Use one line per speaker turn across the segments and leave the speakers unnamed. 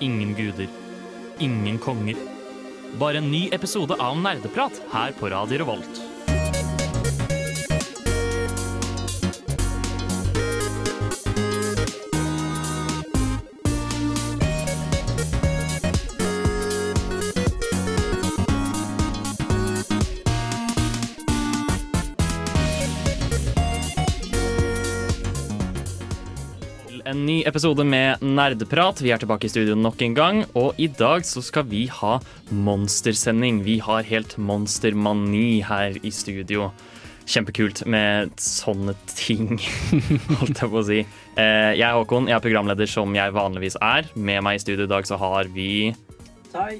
ingen guder, ingen konger. Bare en ny episode av Nerdeprat her på Radio Revolt. Episode med Nerdeprat. Vi er tilbake i studio nok en gang. Og i dag så skal vi ha monstersending. Vi har helt monstermani her i studio. Kjempekult med sånne ting, holdt jeg på å si. Eh, Jeg er Håkon, jeg er programleder som jeg vanligvis er. Med meg i studio i dag så har vi
Tai.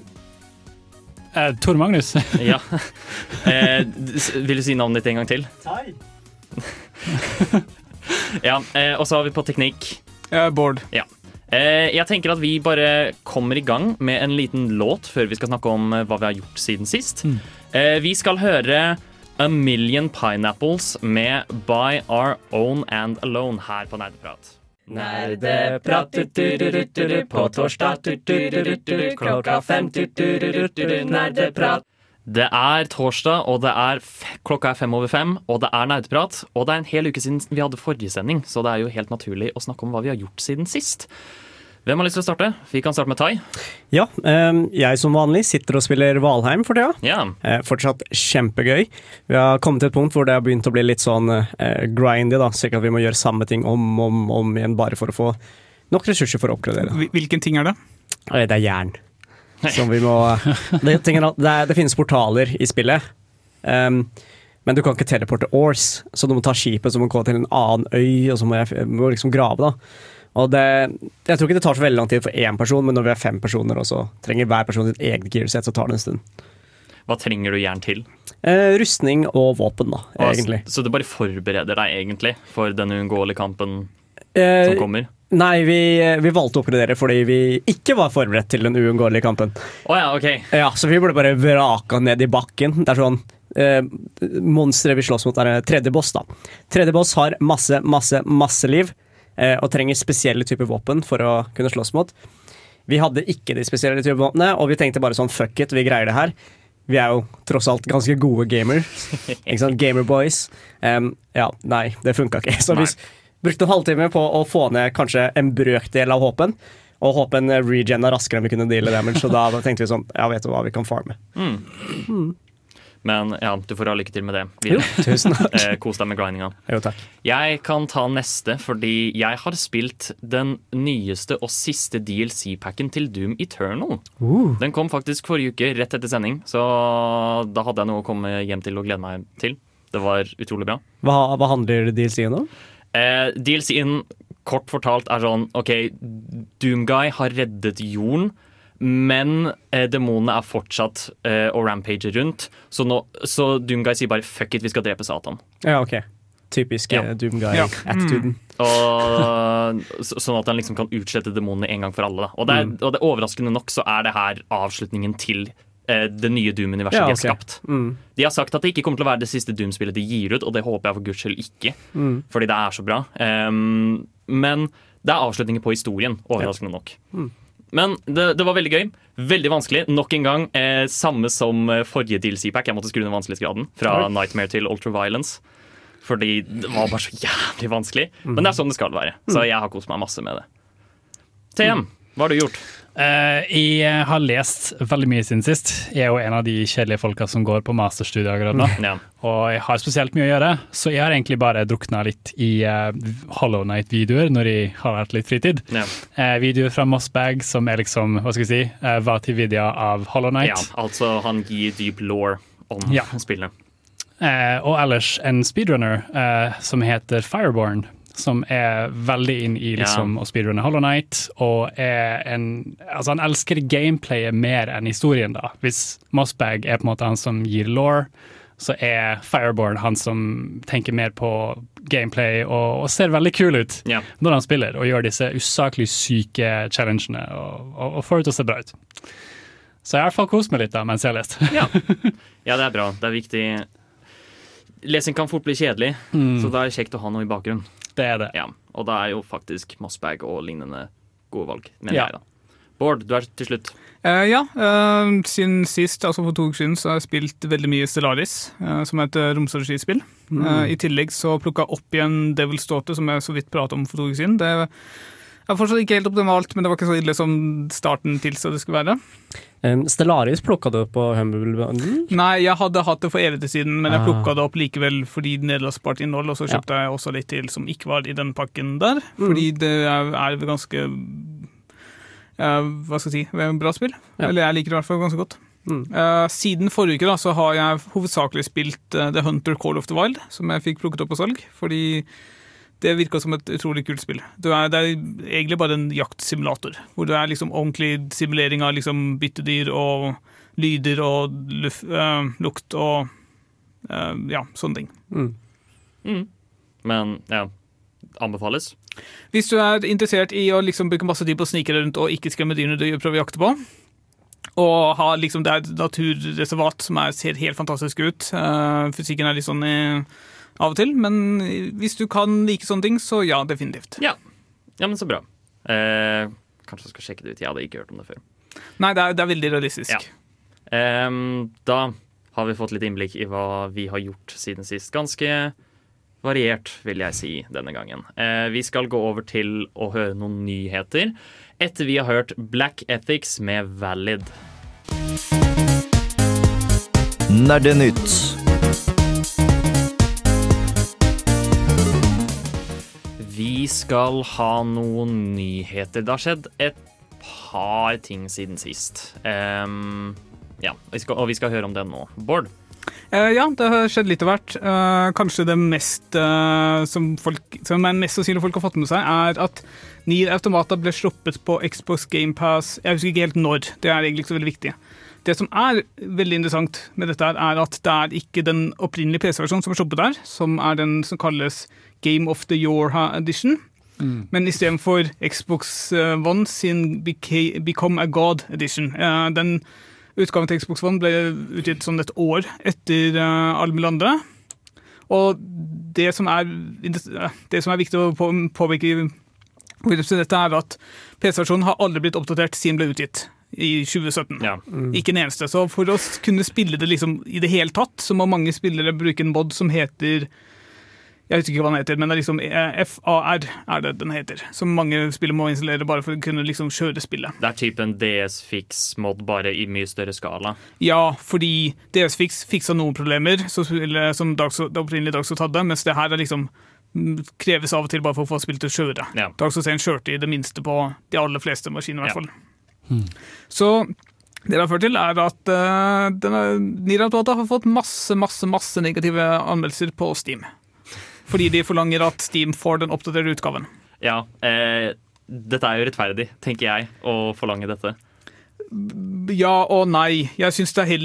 Eh, Tor Magnus.
Ja. Eh, Vil du si navnet ditt en gang til?
Tai.
Ja. eh, Og så har vi på teknikk
Bård.
Ja. Jeg tenker at vi bare kommer i gang med en liten låt før vi skal snakke om eh, hva vi har gjort siden sist. Mm. Vi skal høre A Million Pineapples med By Our Own and Alone her på Nerdeprat. Nerdeprat på torsdag klokka fem nerdeprat. Det er torsdag, og det er f klokka er fem over fem, og det er nerdeprat. Og det er en hel uke siden vi hadde forrige sending, så det er jo helt naturlig å snakke om hva vi har gjort siden sist. Hvem har lyst til å starte? Vi kan starte med Tai.
Ja, ehm, jeg som vanlig sitter og spiller Valheim for tida.
Ja.
Eh, fortsatt kjempegøy. Vi har kommet til et punkt hvor det har begynt å bli litt sånn eh, grindy, da. Slik at vi må gjøre samme ting om og om, om igjen bare for å få nok ressurser for å oppgradere.
Hvilken ting er det?
Eh, Det er jern. Som vi må det, tingen det, er, det finnes portaler i spillet, um, men du kan ikke teleporte Ors, så du må ta skipet som må gå til en annen øy, og så må jeg må liksom grave, da. Og det, jeg tror ikke det tar så veldig lang tid for én person, men når vi er fem personer, og så trenger hver person sitt eget gearset, så tar det en stund.
Hva trenger du jern til?
Eh, rustning og våpen, da, egentlig.
Så, så du bare forbereder deg egentlig for den uunngåelige kampen
Eh,
som kommer?
Nei, vi, vi valgte å oppgradere fordi vi ikke var forberedt til den uunngåelige kampen.
Oh ja, OK.
Ja, så vi ble bare vraka ned i bakken. Det er sånn eh, Monsteret vi slåss mot, er eh, tredje boss, da. Tredje boss har masse, masse, masse liv, eh, og trenger spesielle typer våpen for å kunne slåss mot. Vi hadde ikke de spesielle typer våpnene, og vi tenkte bare sånn fuck it, vi greier det her. Vi er jo tross alt ganske gode gamer. Ikke sant? Gamerboys. Um, ja, nei, det funka ikke. Så hvis, brukte en halvtime på å få ned kanskje en brøkdel av håpen. Og håpen regena raskere enn vi kunne deale damage, så da tenkte vi sånn Ja, vet du hva, vi kan farme.
Men ja, du får ha lykke til med det.
Jo, tusen takk.
Eh, Kos deg med grindinga.
Jo, takk.
Jeg kan ta neste, fordi jeg har spilt den nyeste og siste DLC-packen til Doom Eternal.
Uh.
Den kom faktisk forrige uke, rett etter sending, så da hadde jeg noe å komme hjem til og glede meg til. Det var utrolig bra.
Hva, hva handler DLC-en om?
Eh, DLC-en, kort fortalt, er sånn OK, Doomguy har reddet jorden. Men eh, demonene er fortsatt eh, å rampage rundt. Så, nå, så Doomguy sier bare 'fuck it, vi skal drepe Satan'.
Ja, ok. Typisk
Ja.
ja.
Ja.
Doomguy-attituden.
Og, så, sånn at han liksom kan utslette demonene en gang for alle. Da. Og, det er, og det overraskende nok så er det her avslutningen til eh, det nye Doom-universet
Ja,
de har skapt.
Mm.
De har sagt at det ikke kommer til å være det siste Doom-spillet de gir ut, og det håper jeg for guds skyld ikke,
Mm.
fordi det er så bra. Um, men det er avslutninger på historien, overraskende nok.
Mm.
Men det, det var veldig gøy. Veldig vanskelig. Nok en gang eh, samme som eh, forrige DLC-pack. Jeg måtte skru ned vanskelighetsgraden fra
Oi.
Nightmare til Ultraviolence. Fordi det var bare så jævlig vanskelig.
Mm.
Men det er sånn det skal være. Så jeg har kost meg masse med det. TM, hva har du gjort?
Eh, jeg har lest veldig mye siden sist. Jeg er jo en av de kjedelige folka som går på masterstudier akkurat nå.
Ja.
Og jeg har spesielt mye å gjøre, så jeg har egentlig bare drukna litt i uh, Hollow Night-videoer når jeg har hatt litt fritid.
Ja.
Uh, videoer fra Mossbag som er liksom, hva skal jeg si, uh, var til video av Hollow Night.
ja, altså han gir dyp law om
Ja. spillene. Og ellers en speedrunner som heter Fireborn, som er veldig inn i liksom, å speedrunne Hollow Night, og er en Altså, han elsker gameplayet mer enn historien, da. Hvis Mossbag er på en måte han som gir law, så er Fireborn han som tenker mer på gameplay og, og ser veldig kul ut
Ja.
når han spiller, og gjør disse usaklig syke challengene og, og, og får det til å se bra ut. Så jeg har i hvert fall kost meg litt da mens jeg har lest.
Ja. ja, det er bra. Det er viktig. Lesing kan fort bli kjedelig, så da er det kjekt å ha noe i bakgrunnen.
Det er det.
Ja. Og da er jo faktisk Mossbag og lignende gode valg, mener
Ja.
jeg, da. Bård, du er til slutt.
Uh, ja, Uh, siden sist, altså for to uker siden, så har jeg spilt veldig mye Stellaris, uh, som er et romstrategispill. Eh, I tillegg så plukka jeg opp igjen Devil's Daughter, som jeg så vidt pratet om for to uker siden. Det er fortsatt ikke helt optimalt, men det var ikke så ille som starten tilsa det skulle være.
Um, Stellaris plukka du på Humble Bundle?
Nei, jeg hadde hatt det for evig siden, men jeg
Ah.
plukka det opp likevel fordi nederlandsspart innhold, og så
Ja.
kjøpte jeg også litt til som ikke var i den pakken der, fordi det er, er ganske uh, Hva skal jeg si bra spill.
Ja.
Eller jeg liker det i hvert fall ganske godt.
Mm.
Uh, siden forrige uke da, så har jeg hovedsakelig spilt uh, The Hunter Call of the Wild, som jeg fikk plukket opp på salg, fordi det virka som et utrolig kult spill. Du er, det er egentlig bare en jaktsimulator, hvor det er liksom ordentlig simulering av liksom byttedyr og lyder og luft, øh, lukt og øh, ja, sånne ting.
Mm.
Mm. Men ja, anbefales.
Hvis du er interessert i å liksom bruke masse tid på å snike deg rundt og ikke skremme dyrene du prøver å jakte på, og ha liksom, det er et naturreservat som er, ser helt fantastisk ut Uh, Fysikken er litt sånn eh, av og til, men hvis du kan like sånne ting, så ja, definitivt.
Ja, ja men så bra. Eh, kanskje jeg skal sjekke det ut. Jeg hadde ikke hørt om det før.
Nei, det er, det er veldig realistisk.
Ja. Ehm, da har vi fått litt innblikk i hva vi har gjort siden sist. Ganske variert, vil jeg si, denne gangen. Eh, vi skal gå over til å høre noen nyheter etter vi har hørt Black Ethics med Valid.
Nerdenytt.
Skal ha noen nyheter. Det har skjedd et par ting siden sist. Um, ja, vi skal, og vi skal høre om det nå. Bård?
Uh, ja, det har skjedd litt av hvert. Uh, kanskje det mest uh, som, folk, som er mest sannsynlig folk har fått med seg, er at Nier Automata ble sluppet på Xbox GamePass. Jeg husker ikke helt når. Det er egentlig ikke så veldig viktig. Det som er veldig interessant med dette, er at det er ikke den opprinnelige PC-versjonen som er sluppet der, som er den som kalles Game of the Yorha Edition. Men istedenfor Xbox eh, One sin Become a God Edition. Eh, Den utgaven til Xbox One ble utgitt sånn et år etter Almelande. mulige andre. Og det som er, det som er viktig å påvirke dette, er at PC-versjonen har aldri blitt oppdatert siden den ble utgitt i 2017.
Ja.
Ikke en eneste. Så for å kunne spille det liksom i det hele tatt, så må mange spillere bruke en mod som heter Jeg husker ikke hva den heter, men det er liksom eh, FAR er det den heter. Som mange spillere må installere bare for å kunne liksom kjøre spillet.
Det er typen DS-fix-mod, bare i mye større skala.
Ja, fordi DSFix fiksa noen problemer som, som Dark Souls- det opprinnelige Dark Souls hadde, mens det her er liksom mm, kreves av og til bare for å få spillet til å kjøre.
Ja.
Dark Souls 1 kjørte i det minste på de aller fleste maskiner, i hvert
Ja.
fall. Så det det har ført til, er at uh, denne Automata har fått masse, masse, masse negative anmeldelser på Steam. Fordi de forlanger at Steam får den oppdaterte utgaven.
Ja, eh, dette er jo rettferdig, tenker jeg, å forlange dette.
Ja og nei. Jeg syns det, er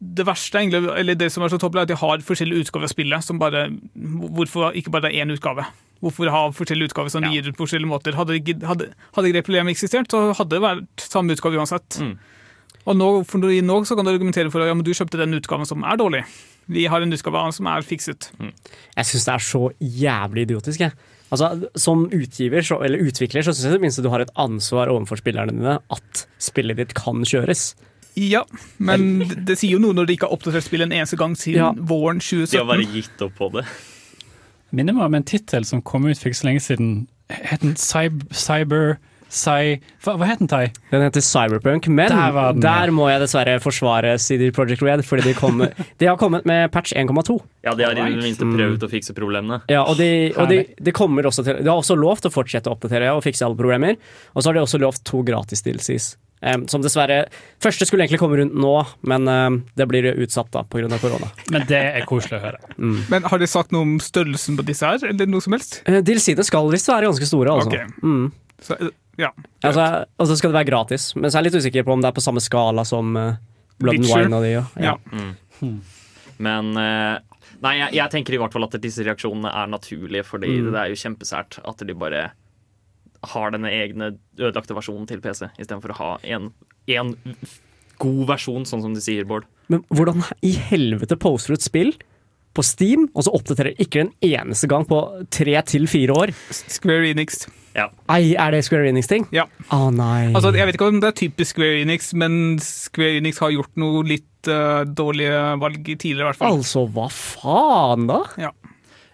det verste, er eller det som er så toppelig, er at de har forskjellige utgaver av spillet. Som bare, hvorfor ikke bare én utgave? Hvorfor ha forskjellige utgaver som
Ja.
gir ut på forskjellige måter? Hadde, ikke- hadde, hadde det problemet eksistert, så hadde det vært samme utgave uansett.
Mm.
Og nå nå så kan du argumentere for at ja, men du kjøpte den utgaven som er dårlig. Vi har en utgave som er fikset.
Jeg syns det er så jævlig idiotisk. Jeg. Altså, som utgiver så, eller utvikler så syns jeg i det minste du har et ansvar overfor spillerne dine at spillet ditt kan kjøres.
Ja, men det, sier jo noe når de ikke har oppdatert spillet en eneste gang siden
Ja.
våren
De har bare gitt opp på det.
Minner meg om en tittel som kom ut for ikke så lenge siden. Het den Cyber... Cy... Hva, hva het den, Tai?
Den heter Cyberpunk, men
Der var den,
der må jeg dessverre forsvare CD Projekt Red, fordi de, kom, de har kommet med patch 1,2.
Ja, de har i det minste prøvd å fikse problemene.
Ja, og de, og de, de, kommer også til, de har også lovt å fortsette å oppdatere og fikse alle problemer. Og så har de også lovt to gratis DLCs. Um, som dessverre Første skulle egentlig komme rundt nå, men um, det blir utsatt da pga. korona.
Men det er koselig å høre.
Men har de sagt noe om størrelsen på disse her, eller noe som helst?
Uh, DLC-ene skal visst være ganske store, altså.
Ok.
Mm.
Så, eh, ja.
Altså, og så skal det være gratis, men så er jeg litt usikker på om det er på samme skala som uh, Blood and Wine og de. Ja.
Ja.
Men uh, Nei, jeg, jeg tenker i hvert fall at disse reaksjonene er naturlige, fordi
Mm.
det er jo kjempesært at de bare har denne egne ødelagte versjonen til PC, istedenfor å ha en, en god versjon, sånn som de sier, Bård.
Men hvordan i helvete poster du et spill på Steam, og så oppdaterer ikke en eneste gang på tre til fire år.
Square Enix.
Ei, er det Square Enix-ting?
Ja.
Å nei.
Altså, jeg vet ikke om det er typisk Square Enix, men Square Enix har gjort noe litt uh, dårlige valg tidligere, i hvert fall.
altså, hva faen, da?
Ja.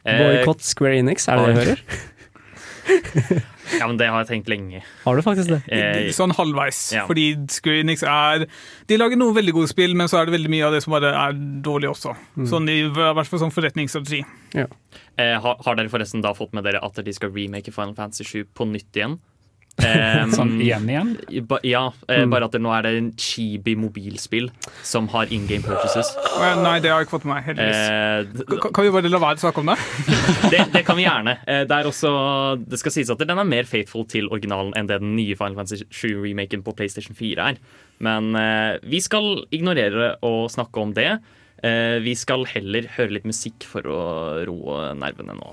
Boikott Square Enix, er det det jeg hører?
ja, men det har jeg tenkt lenge.
Har du faktisk det?
Eh,
Sånn halvveis.
Ja.
Fordi Screenix er De lager noen veldig gode spill, men så er det veldig mye av det som bare er dårlig også. Sånn i, hvert fall sånn forretningsstrategi.
eh, har, har dere forresten da fått med dere at de skal remake Final Fantasy 7 på nytt igjen? Um,
Sånn igjen igjen.
ba- Ja, mm. bare at det nå er det en chibi mobilspill som har in game purchases.
Ja, Nei, det har jeg ikke fått med meg, heldigvis.
Uh,
Kan vi bare la være å snakke om det?
det, det kan vi gjerne. Eh, Det, er også, det skal sies at den er mer faithful til originalen enn det den nye Final Fantasy 7-remaken på PlayStation 4 er. Men eh, vi skal ignorere å snakke om det. Eh, vi skal heller høre litt musikk for å roe nervene nå.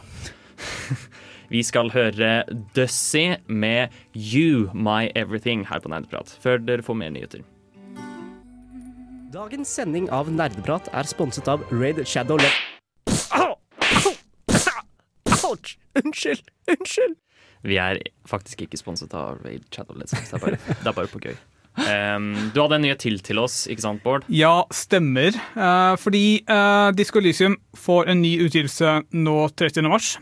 vi skal høre Dussy med You My Everything her på Nerdprat, før dere får mer nyheter.
Dagens sending av Nerdeprat er sponset av Raid Shadow Le... Ouch! Unnskyld! Unnskyld!
Vi er faktisk ikke sponset av Raid Shadow Legends. Det er bare, det er bare på gøy. Um, du hadde en nyhet til til oss, ikke sant, Bård?
Ja, stemmer. Uh, fordi uh, Disko Elysium får en ny utgivelse nå 30. mars.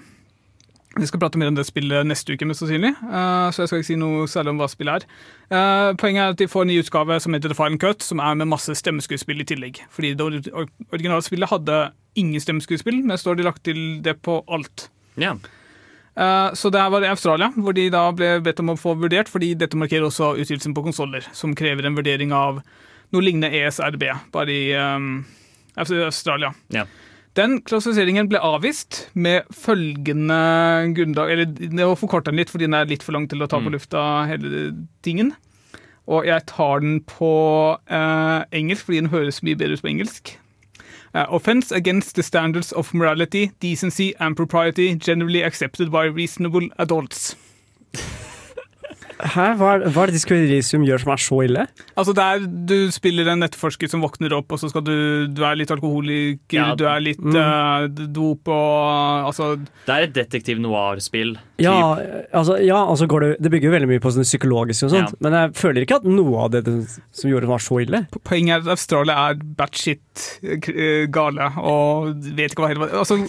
Vi skal prate mer om det spillet neste uke, mest sannsynlig. Uh, så jeg skal ikke si noe særlig om hva spillet er. Uh, poenget er at de får en ny utgave som heter The Final Cut, som er med masse stemmeskuespill i tillegg. Fordi det or- or- originale spillet hadde ingen stemmeskuespill, men har de lagt til det på alt.
Ja.
Uh, Så det her var i Australia, hvor de da ble bedt om å få vurdert, fordi dette markerer også utgivelsen på konsoller, som krever en vurdering av noe lignende ESRB, bare i um, Australia.
Ja.
Den klassifiseringen ble avvist med følgende grunnlag Eller jeg var forkorta den litt, fordi den er litt for lang til å ta på lufta, hele tingen. Og jeg tar den på eh, engelsk, fordi den høres mye bedre ut på engelsk. Uh, offense against the standards of morality, decency and propriety generally accepted by reasonable adults.
Hæ? Hva er, hva er det Disco Elysium gjør som er så ille?
Altså det er, Du spiller en etterforsker som våkner opp, og så skal du Du er litt alkoholiker,
Ja.
du er litt eh, dop og Altså
Det er et detektiv noir-spill.
Ja, altså, ja, altså går det, det bygger jo veldig mye på sånn psykologisk og sånt,
Ja.
men jeg føler ikke at noe av det som gjorde det var så ille.
Poenget er at Australia er batshit eh, gale og vet ikke hva hele Altså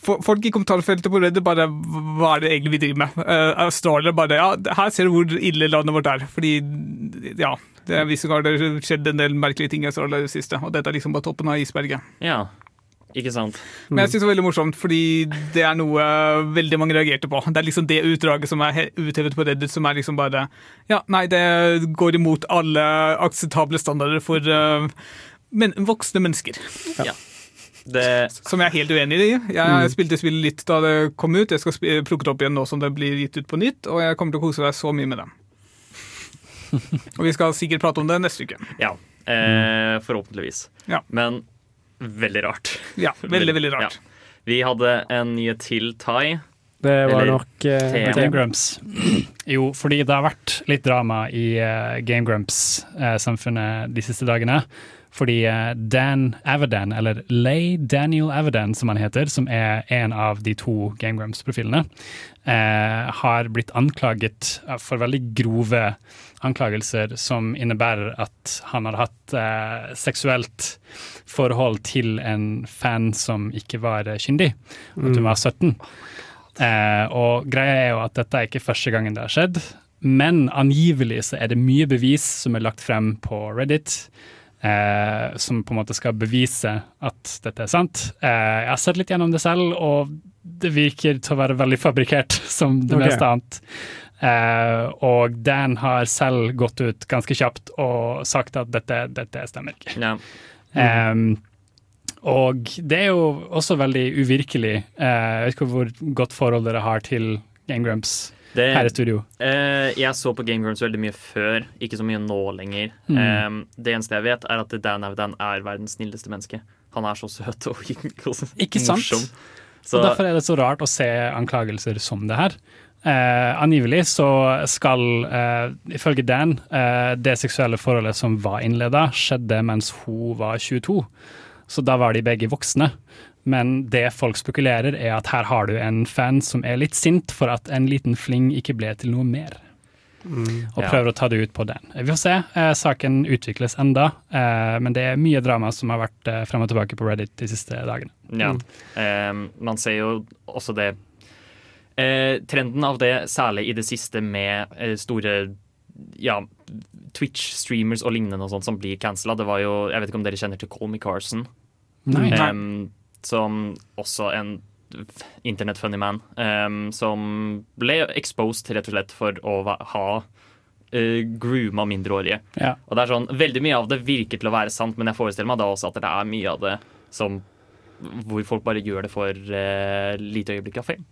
Folk i kommentarfeltet på Reddit bare Hva er det egentlig vi driver med? Uh, Australia bare Ja, her ser du hvor ille landet vårt er. Fordi Ja, det visstnok har det skjedd en del merkelige ting i Australia i det siste, og dette er liksom bare toppen av isberget.
Ja, ikke sant?
Men jeg synes det var veldig morsomt, fordi det er noe veldig mange reagerte på. Det er liksom det utdraget som er uthevet på Reddit, som er liksom bare Ja, nei, det går imot alle akseptable standarder for uh, men, voksne mennesker.
Det,
Som jeg er helt uenig i. Jeg spilte spillet litt da det kom ut. Jeg skal plukke det opp igjen nå som det blir gitt ut på nytt, og jeg kommer til å kose deg så mye med det. og vi skal sikkert prate om det neste uke.
ja. Eh, forhåpentligvis.
Ja.
Men veldig rart.
Ja, veldig, veldig rart.
Ja. Vi hadde en nye til thai.
Det var
Eller
nok eh,
Game Grumps. Jo, fordi det har vært litt drama i uh, Game Grumps-samfunnet de siste dagene. Fordi eh, Dan Avadan, eller Lay Daniel Avadan som han heter, som er en av de to Game Grumps-profilene, eh, har blitt anklaget for veldig grove anklagelser som innebærer at han har hatt eh, seksuelt forhold til en fan som ikke var eh, kyndig, at hun var 17. Eh, og greia er jo at dette er ikke første gangen det har skjedd, men angivelig så er det mye bevis som er lagt frem på Reddit. Eh, som på en måte skal bevise at dette er sant. Eh, jeg har sett litt gjennom det selv, og det virker til å være veldig fabrikkert, som det
okay.
meste annet. Eh, og Dan har selv gått ut ganske kjapt og sagt at dette, dette stemmer ikke.
Ja.
Em, og det er jo også veldig uvirkelig. Eh, jeg vet ikke hvor godt forhold dere har til Game Grumps
Det,
her i studio.
eh, jeg så på Game Grumps veldig mye før, ikke så mye nå lenger.
Mm.
Eh, det eneste jeg vet, er at Dan Avdan er verdens snilleste menneske. Han er så søt og
Ikke sant?
morsom.
Og Derfor er det så rart å se anklagelser som det her. Eh, angivelig så skal, eh, ifølge Dan, eh, det seksuelle forholdet som var innleda, skjedde mens hun var 22. Så da var de begge voksne. Men det folk spekulerer, er at her har du en fan som er litt sint for at en liten fling ikke ble til noe mer. Og
Ja.
prøver å ta det ut på den. Vi får se. Eh, saken utvikles enda, eh, men det er mye drama som har vært eh, frem og tilbake på Reddit de siste dagene.
Ja. Eh, man ser jo også det eh, Trenden av det, særlig i det siste med eh, store ja, Twitch-streamers og lignende og sånt som blir cancela. Det var jo, jeg vet ikke om dere kjenner til Colmy Carson?
Nei.
Em, som også en f- internett-funny man. em, som ble exposed rett og slett for å ha uh, grooma mindreårige.
Ja.
Og det er sånn, Veldig mye av det virker til å være sant, men jeg forestiller meg da også at det er mye av det som hvor folk bare gjør det for uh, lite øyeblikk av fame.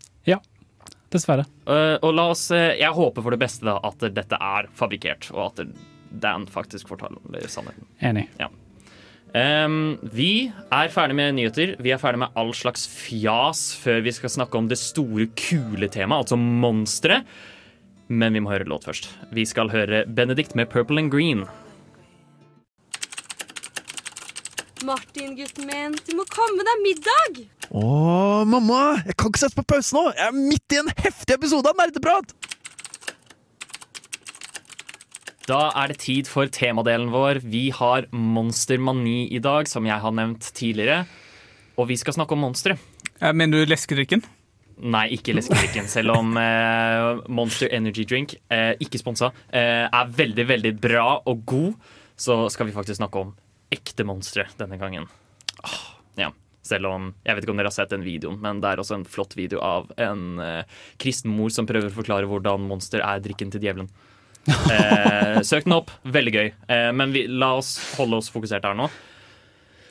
Dessverre.
Uh, og la oss, uh, Jeg håper for det beste da at dette er fabrikkert, og at Dan faktisk forteller sannheten.
Enig.
Em, vi er ferdig med nyheter. Vi er ferdig med all slags fjas før vi skal snakke om det store, kule temaet, altså monstre. Men vi må høre låt først. Vi skal høre Benedict med Purple and Green.
Martin, gutten min, du må komme deg middag!
Å, mamma! Jeg kan ikke sette på pause nå! Jeg er midt i en heftig episode av Nerdeprat!
Da er det tid for temadelen vår. Vi har monstermani i dag, som jeg har nevnt tidligere. Og vi skal snakke om monstre.
Mener du leskedrikken?
Nei, ikke leskedrikken, selv om eh, Monster Energy Drink, eh, ikke sponsa, eh, er veldig, veldig bra og god. Så skal vi faktisk snakke om ekte monstre denne gangen. Ja, selv om Jeg vet ikke om dere har sett den videoen, men det er også en flott video av en eh, kristen mor som prøver å forklare hvordan monster er drikken til djevelen. Eh, søk den opp. Veldig gøy. Eh, men vi, la oss holde oss fokusert her nå.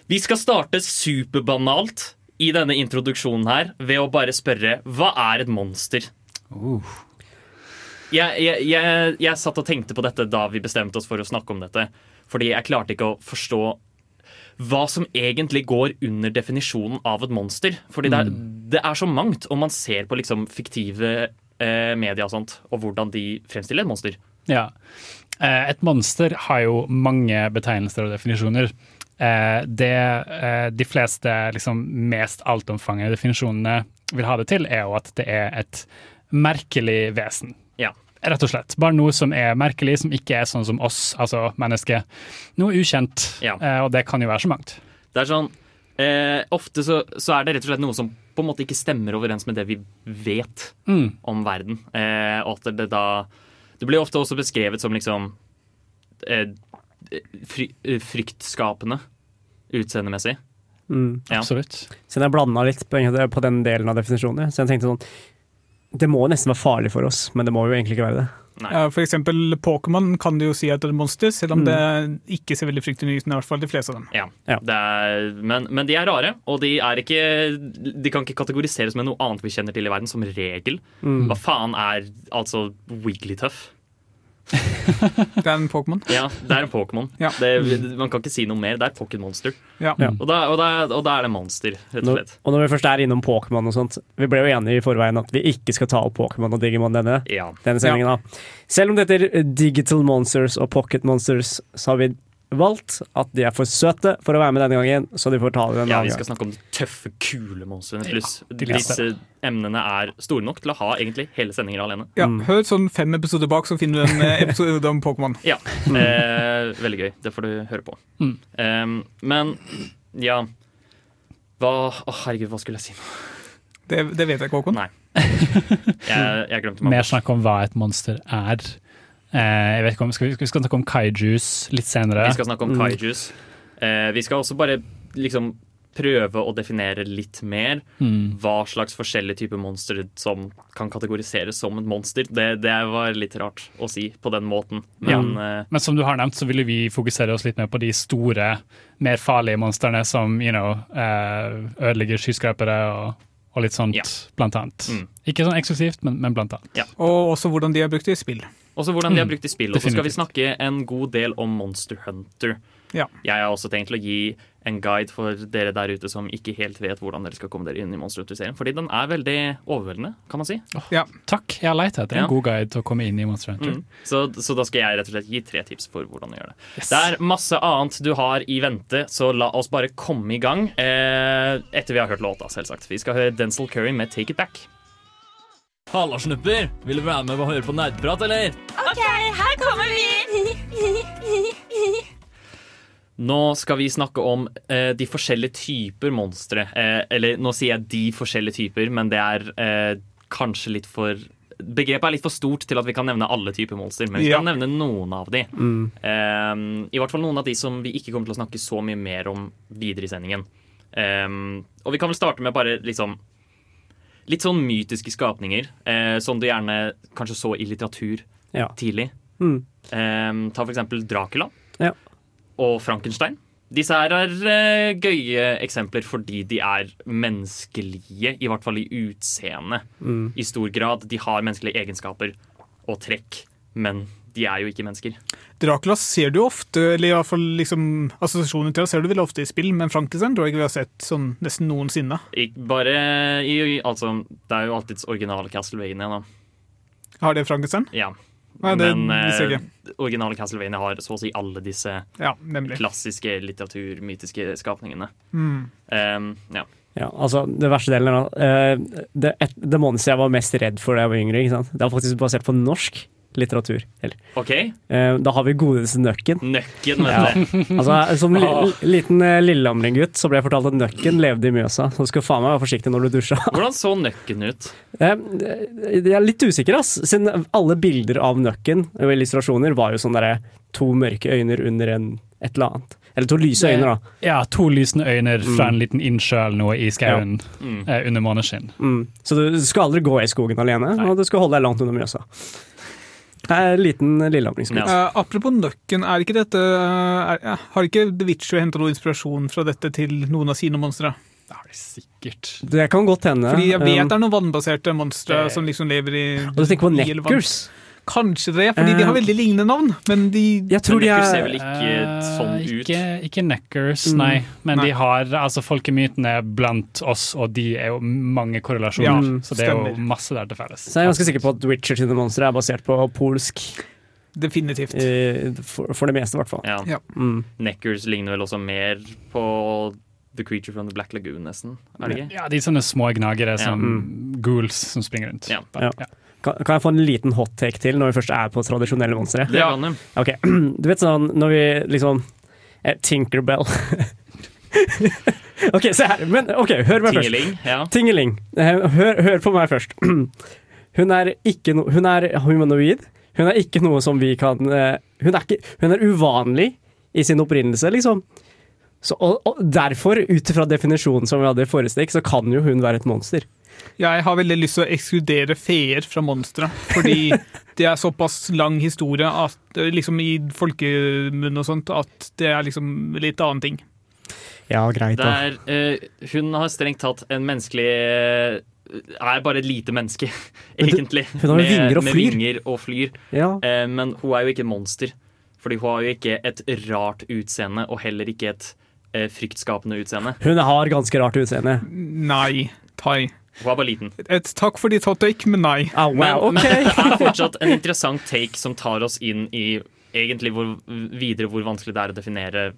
Vi skal starte superbanalt i denne introduksjonen her ved å bare spørre hva er et monster? Jeg, jeg, jeg, jeg satt og tenkte på dette da vi bestemte oss for å snakke om dette. Fordi jeg klarte ikke å forstå hva som egentlig går under definisjonen av et monster. Fordi det er, det er så mangt, og man ser på liksom fiktive eh, media og sånt, og hvordan de fremstiller et monster.
Ja. Eh, Et monster har jo mange betegnelser og definisjoner. Eh, Det eh, de fleste liksom, mest altomfangende definisjonene vil ha det til, er jo at det er et merkelig vesen.
Ja.
Rett og slett. Bare noe som er merkelig, som ikke er sånn som oss, altså mennesket. Noe ukjent,
Ja.
og det kan jo være så mangt.
Det er sånn eh, Ofte så, så er det rett og slett noe som på en måte ikke stemmer overens med det vi vet
Mm.
om verden. Eh, og at det da Det blir ofte også beskrevet som liksom eh, fry, eh, fryktskapende utseendemessig.
Mm.
Ja.
Absolutt.
Så jeg blanda litt på, på den delen av definisjonen. Så jeg tenkte sånn Det må nesten være farlig for oss, men det må jo egentlig ikke være det.
For eksempel Pokémon kan du jo si at det er et monster, selv om
Mm.
det ikke ser veldig fryktelig ut. I hvert fall de fleste av dem.
Ja.
Ja.
Det er, men, men de er rare, og de er ikke De kan ikke kategoriseres med noe annet vi kjenner til i verden, som regel.
Mm.
Hva faen er altså Wigglytuff?
Det er en Pokémon.
Ja, det er en Pokémon.
Ja.
Man kan ikke si noe mer. Det er et.
Ja.
Og og, og da er det monster, rett og
Når,
slett.
og når vi først er innom Pokémon og sånt Vi ble jo enige i forveien at vi ikke skal ta opp Pokémon og Digimon denne,
Ja.
denne sendingen. da Selv om det heter Digital Monsters og Pocket Monsters, så har vi valgt at de er for søte for å være med denne gangen, så de får ta det en
ja,
annen
vi skal snakke om de tøffe, kule monstrene. Pluss
de
disse emnene er store nok til å ha egentlig hele sendinger alene.
Ja,
Mm.
Hør sånn fem episoder bak, så finner du en eh, episode om Pokémon.
Ja, eh, Veldig gøy. Det får du høre på.
Mm.
Um, men ja Hva Å, herregud, hva skulle jeg si nå?
Det, det vet jeg ikke, Håkon.
Nei. Jeg, jeg glemte meg.
Mer snakk om hva et monster er. Eh, jeg vet ikke om, skal vi, vi skal snakke om kaijus litt senere.
Vi skal snakke om kaijus. Mm. vi skal også bare liksom prøve å definere litt mer
Mm.
hva slags forskjellige typer monstre som kan kategoriseres som et monster. Det, det var litt rart å si på den måten, men ja.
Men som du har nevnt, så ville vi fokusere oss litt mer på de store, mer farlige monstrene som you know, eh, ødelegger skyskrapere og, og litt sånt,
Ja.
blant annet.
Mm.
Ikke sånn eksklusivt, men, men blant annet.
Og også hvordan de er brukt i spill.
Også hvordan de er
Mm,
brukt i spill. Og så skal vi snakke en god del om Monster Hunter.
Ja.
Jeg har også tenkt å gi en guide for dere der ute som ikke helt vet hvordan dere skal komme dere inn i Monster Hunter-serien. Fordi den er veldig overveldende, kan man si.
Ja.
Takk, jeg har lett etter en
Ja.
god guide til å komme inn i Monster Hunter.
Mm. Så, så da skal jeg rett og slett gi tre tips for hvordan å gjøre det. Det er masse annet du har i vente, så la oss bare komme i gang. Eh, etter vi har hørt låta, selvsagt. Vi skal høre Denzil Curry med Take It Back.
Halla, snupper! Vil du være med og høre på nerdprat, eller?
OK, her kommer vi!
Nå skal vi snakke om eh, de forskjellige typer monstre. Eh, eller nå sier jeg de forskjellige typer, men det er eh, kanskje litt for Begrepet er litt for stort til at vi kan nevne alle typer monster, men vi skal
Ja.
nevne noen av de. Eh, I hvert fall noen av de som vi ikke kommer til å snakke så mye mer om videre i sendingen. Eh, og vi kan vel starte med bare liksom Litt sånn mytiske skapninger, eh, som du gjerne kanskje så i litteratur
Ja.
tidlig.
Mm.
Eh, ta for eksempel Dracula
Ja.
og Frankenstein. Disse her er eh, gøye eksempler fordi de er menneskelige, i hvert fall i utseende.
Mm.
I stor grad. De har menneskelige egenskaper og trekk, men de er jo ikke mennesker.
Dracula ser du ofte, eller i hvert fall liksom, assosiasjoner til det ser du vel ofte i spill, men Frankenstein tror jeg ikke vi har sett sånn nesten noensinne.
Ikke bare i, altså, Det er jo alltids originale Castlevania, da.
Har det Frankenstein?
Ja.
Nei, det
Men
visste jeg
eh, originale Castlevania har så å si alle disse
Ja,
klassiske litteraturmytiske skapningene.
Mm.
Um, ja.
Ja, altså, det verste delen er da. eh, det, et, det monsteret jeg var mest redd for da jeg var yngre, ikke sant? det var faktisk basert på norsk litteratur. Eller,
OK.
eh, da har vi godeste Nøkken.
Nøkken, vet
Ja. Altså, som li, liten uh, Lillehammer-gutt så ble jeg fortalt at Nøkken levde i Mjøsa, så du skal faen meg være forsiktig når du dusjer.
Hvordan så Nøkken ut?
Eh, Jeg er litt usikker, ass. Siden alle bilder av Nøkken og illustrasjoner var jo sånn derre to mørke øyne under en, et eller annet. Eller to lyse øyne, da.
Ja, to lysende øyne fra en liten innsjø eller noe i skauen
Mm.
eh, under måneskinn.
Mm. Så du skal aldri gå i skogen alene,
Nei.
og du skal holde deg langt under Mjøsa. Er en liten Lillehammer-gutt.
Ja.
Uh, apropos Nøkken, er ikke dette er, ja, Har ikke The Witcher henta noe inspirasjon fra dette til noen av sine monstre?
Det har de sikkert.
Det kan godt hende.
Fordi jeg vet
Um,
det er noen vannbaserte monstre som liksom lever i
og du tenker på
Neckers? vann. Kanskje det, fordi de har
Eh,
veldig lignende navn, men de
Jeg tror de
Nøkker ser
er
vel ikke sånn
Eh,
ut.
Ikke, ikke Neckers,
Mm.
nei. Men
Nei.
de har altså folkemytene blant oss, og de er jo mange korrelasjoner.
Ja,
så det er jo masse der til felles.
Så jeg er ganske sikker på at Richard sine monstre er basert på polsk,
definitivt
eh, for, for det meste i hvert fall.
Ja.
Ja.
Mm.
Neckers ligner vel også mer på The Creature from the Black Lagoon, nesten. Er det ikke?
Ja, de sånne små gnagere
Ja.
som ghouls som springer rundt.
Ja.
Ja. Kan, kan jeg få en liten hot take til når vi først er på tradisjonelle monstre?
Du.
Ok, Du vet sånn når vi liksom eh, Tinkerbell Ok, se her. Men ok, hør meg først.
Tingeling. Ja.
Tingeling. Eh, Hør, hør på meg først. Hun er ikke no, Hun er humanoid. Hun er ikke noe som vi kan eh, Hun er, ikke, hun er uvanlig i sin opprinnelse, liksom. Så, og, og derfor, ut fra definisjonen som vi hadde i forrige stikk, så kan jo hun være et monster.
Jeg har veldig lyst til å ekskludere feer fra monstre, fordi det er såpass lang historie at, eh, liksom i folkemunn og sånt at det er liksom litt annen ting.
Ja, greit, da.
Der, uh, hun har strengt tatt en menneskelig uh, Er bare et lite menneske,
egentlig. du- hun har jo vinger og
med
flyr.
vinger og flyr.
Ja.
Uh, men hun er jo ikke et monster. Fordi hun har jo ikke et rart utseende, og heller ikke et eh, fryktskapende utseende.
Hun har ganske rart utseende.
Nei, Tai.
Hun er bare liten.
Et takk for ditt hot take, men nei.
Ah, wow,
Men,
okay.
men det er fortsatt en interessant take som tar oss inn i egentlig hvor, videre hvor vanskelig det er å definere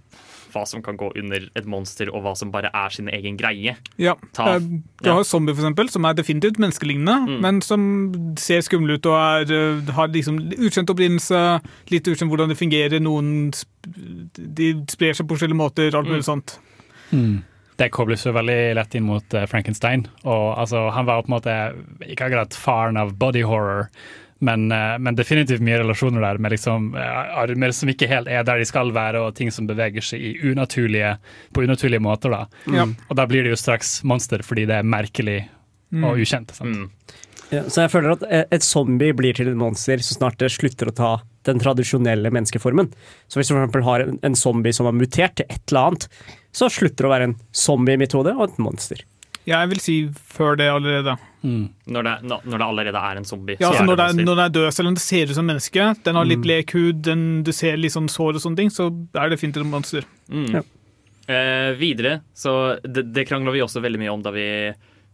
hva som kan gå under et monster, og hva som bare er sin egen greie.
Ja.
Ta-
eh, Du
ja.
har zombie, for eksempel, som er definitivt menneskelignende,
Mm.
men som ser skumle ut og er, eh, har liksom ukjent opprinnelse, litt ukjent hvordan det fungerer, noen sp- de sprer seg på forskjellige måter, alt mulig
Mm.
sånt.
Mm. Det kobles jo veldig lett inn mot eh, Frankenstein. Og altså, Han var på en måte ikke akkurat faren av body horror, men, eh, men definitivt mye relasjoner der med liksom eh, armer som ikke helt er der de skal være, og ting som beveger seg i unaturlige, på unaturlige måter. da.
Ja.
Og da blir det jo straks monster, fordi det er merkelig og
Mm.
ukjent. sant?
Mm.
Ja, så jeg føler at et zombie blir til et monster så snart det slutter å ta den tradisjonelle menneskeformen. Så hvis du for eksempel har en, en zombie som har mutert til et eller annet, så slutter det å være en zombie i mitt hode og et monster.
Jeg vil si før det allerede.
Mm.
Når, det, når når det allerede er en zombie.
Ja,
så
altså når, det er, når den er død, selv om det ser ut som menneske, den har litt
Mm.
lek hud, den, du ser litt sånn sår og sånne ting, så er det fint et monster.
Mm.
Ja.
Eh, videre, så det, det krangla vi også veldig mye om da vi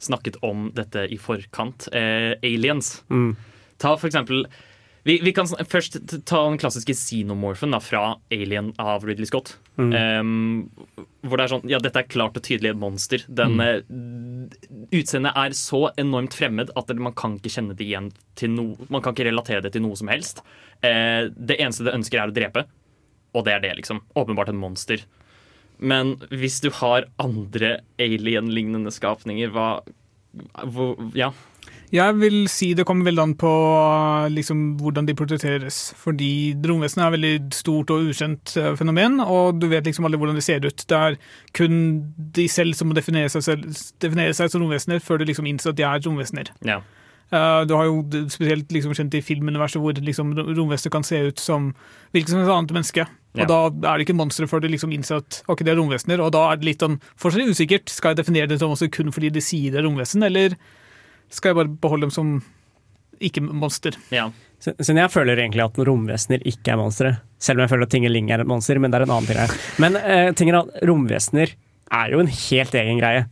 snakket om dette i forkant. Eh, aliens.
Mm.
Ta for eksempel vi, vi kan først ta den klassiske xenomorphen da, fra Alien av Ridley Scott. Um, hvor det er sånn Ja, dette er klart og tydelig et monster. Den eh, Utseendet er så enormt fremmed at man kan ikke kjenne det igjen til noe Man kan ikke relatere det til noe som helst. Uh, det eneste det ønsker, er å drepe. Og det er det, liksom. Åpenbart et monster. Men hvis du har andre alien-lignende skapninger, hva hvor, Ja.
Jeg vil si det kommer veldig an på liksom, hvordan de portretteres. Fordi romvesenet er et veldig stort og ukjent eh, fenomen, og du vet liksom aldri hvordan de ser ut. Det er kun de selv som må definere seg, selv, definere seg som romvesener før du liksom innser at de er romvesener.
ja.
Uh, du har jo spesielt liksom kjent i filmuniverset hvor liksom romvesenet kan se ut som hvilket som helst annet menneske.
Ja.
Og da er det ikke monstre før du liksom innser at ok, det er romvesener. Og da er det litt sånn fortsatt usikkert. Skal jeg definere det som også kun fordi de sier det er romvesen, eller skal jeg bare beholde dem som ikke-monster?
ja.
Så, så jeg føler egentlig at romvesener ikke er monstre. Selv om jeg føler at Tingeling er et monster, men det er en annen ting. her. Men eh, er at romvesener er jo en helt egen greie.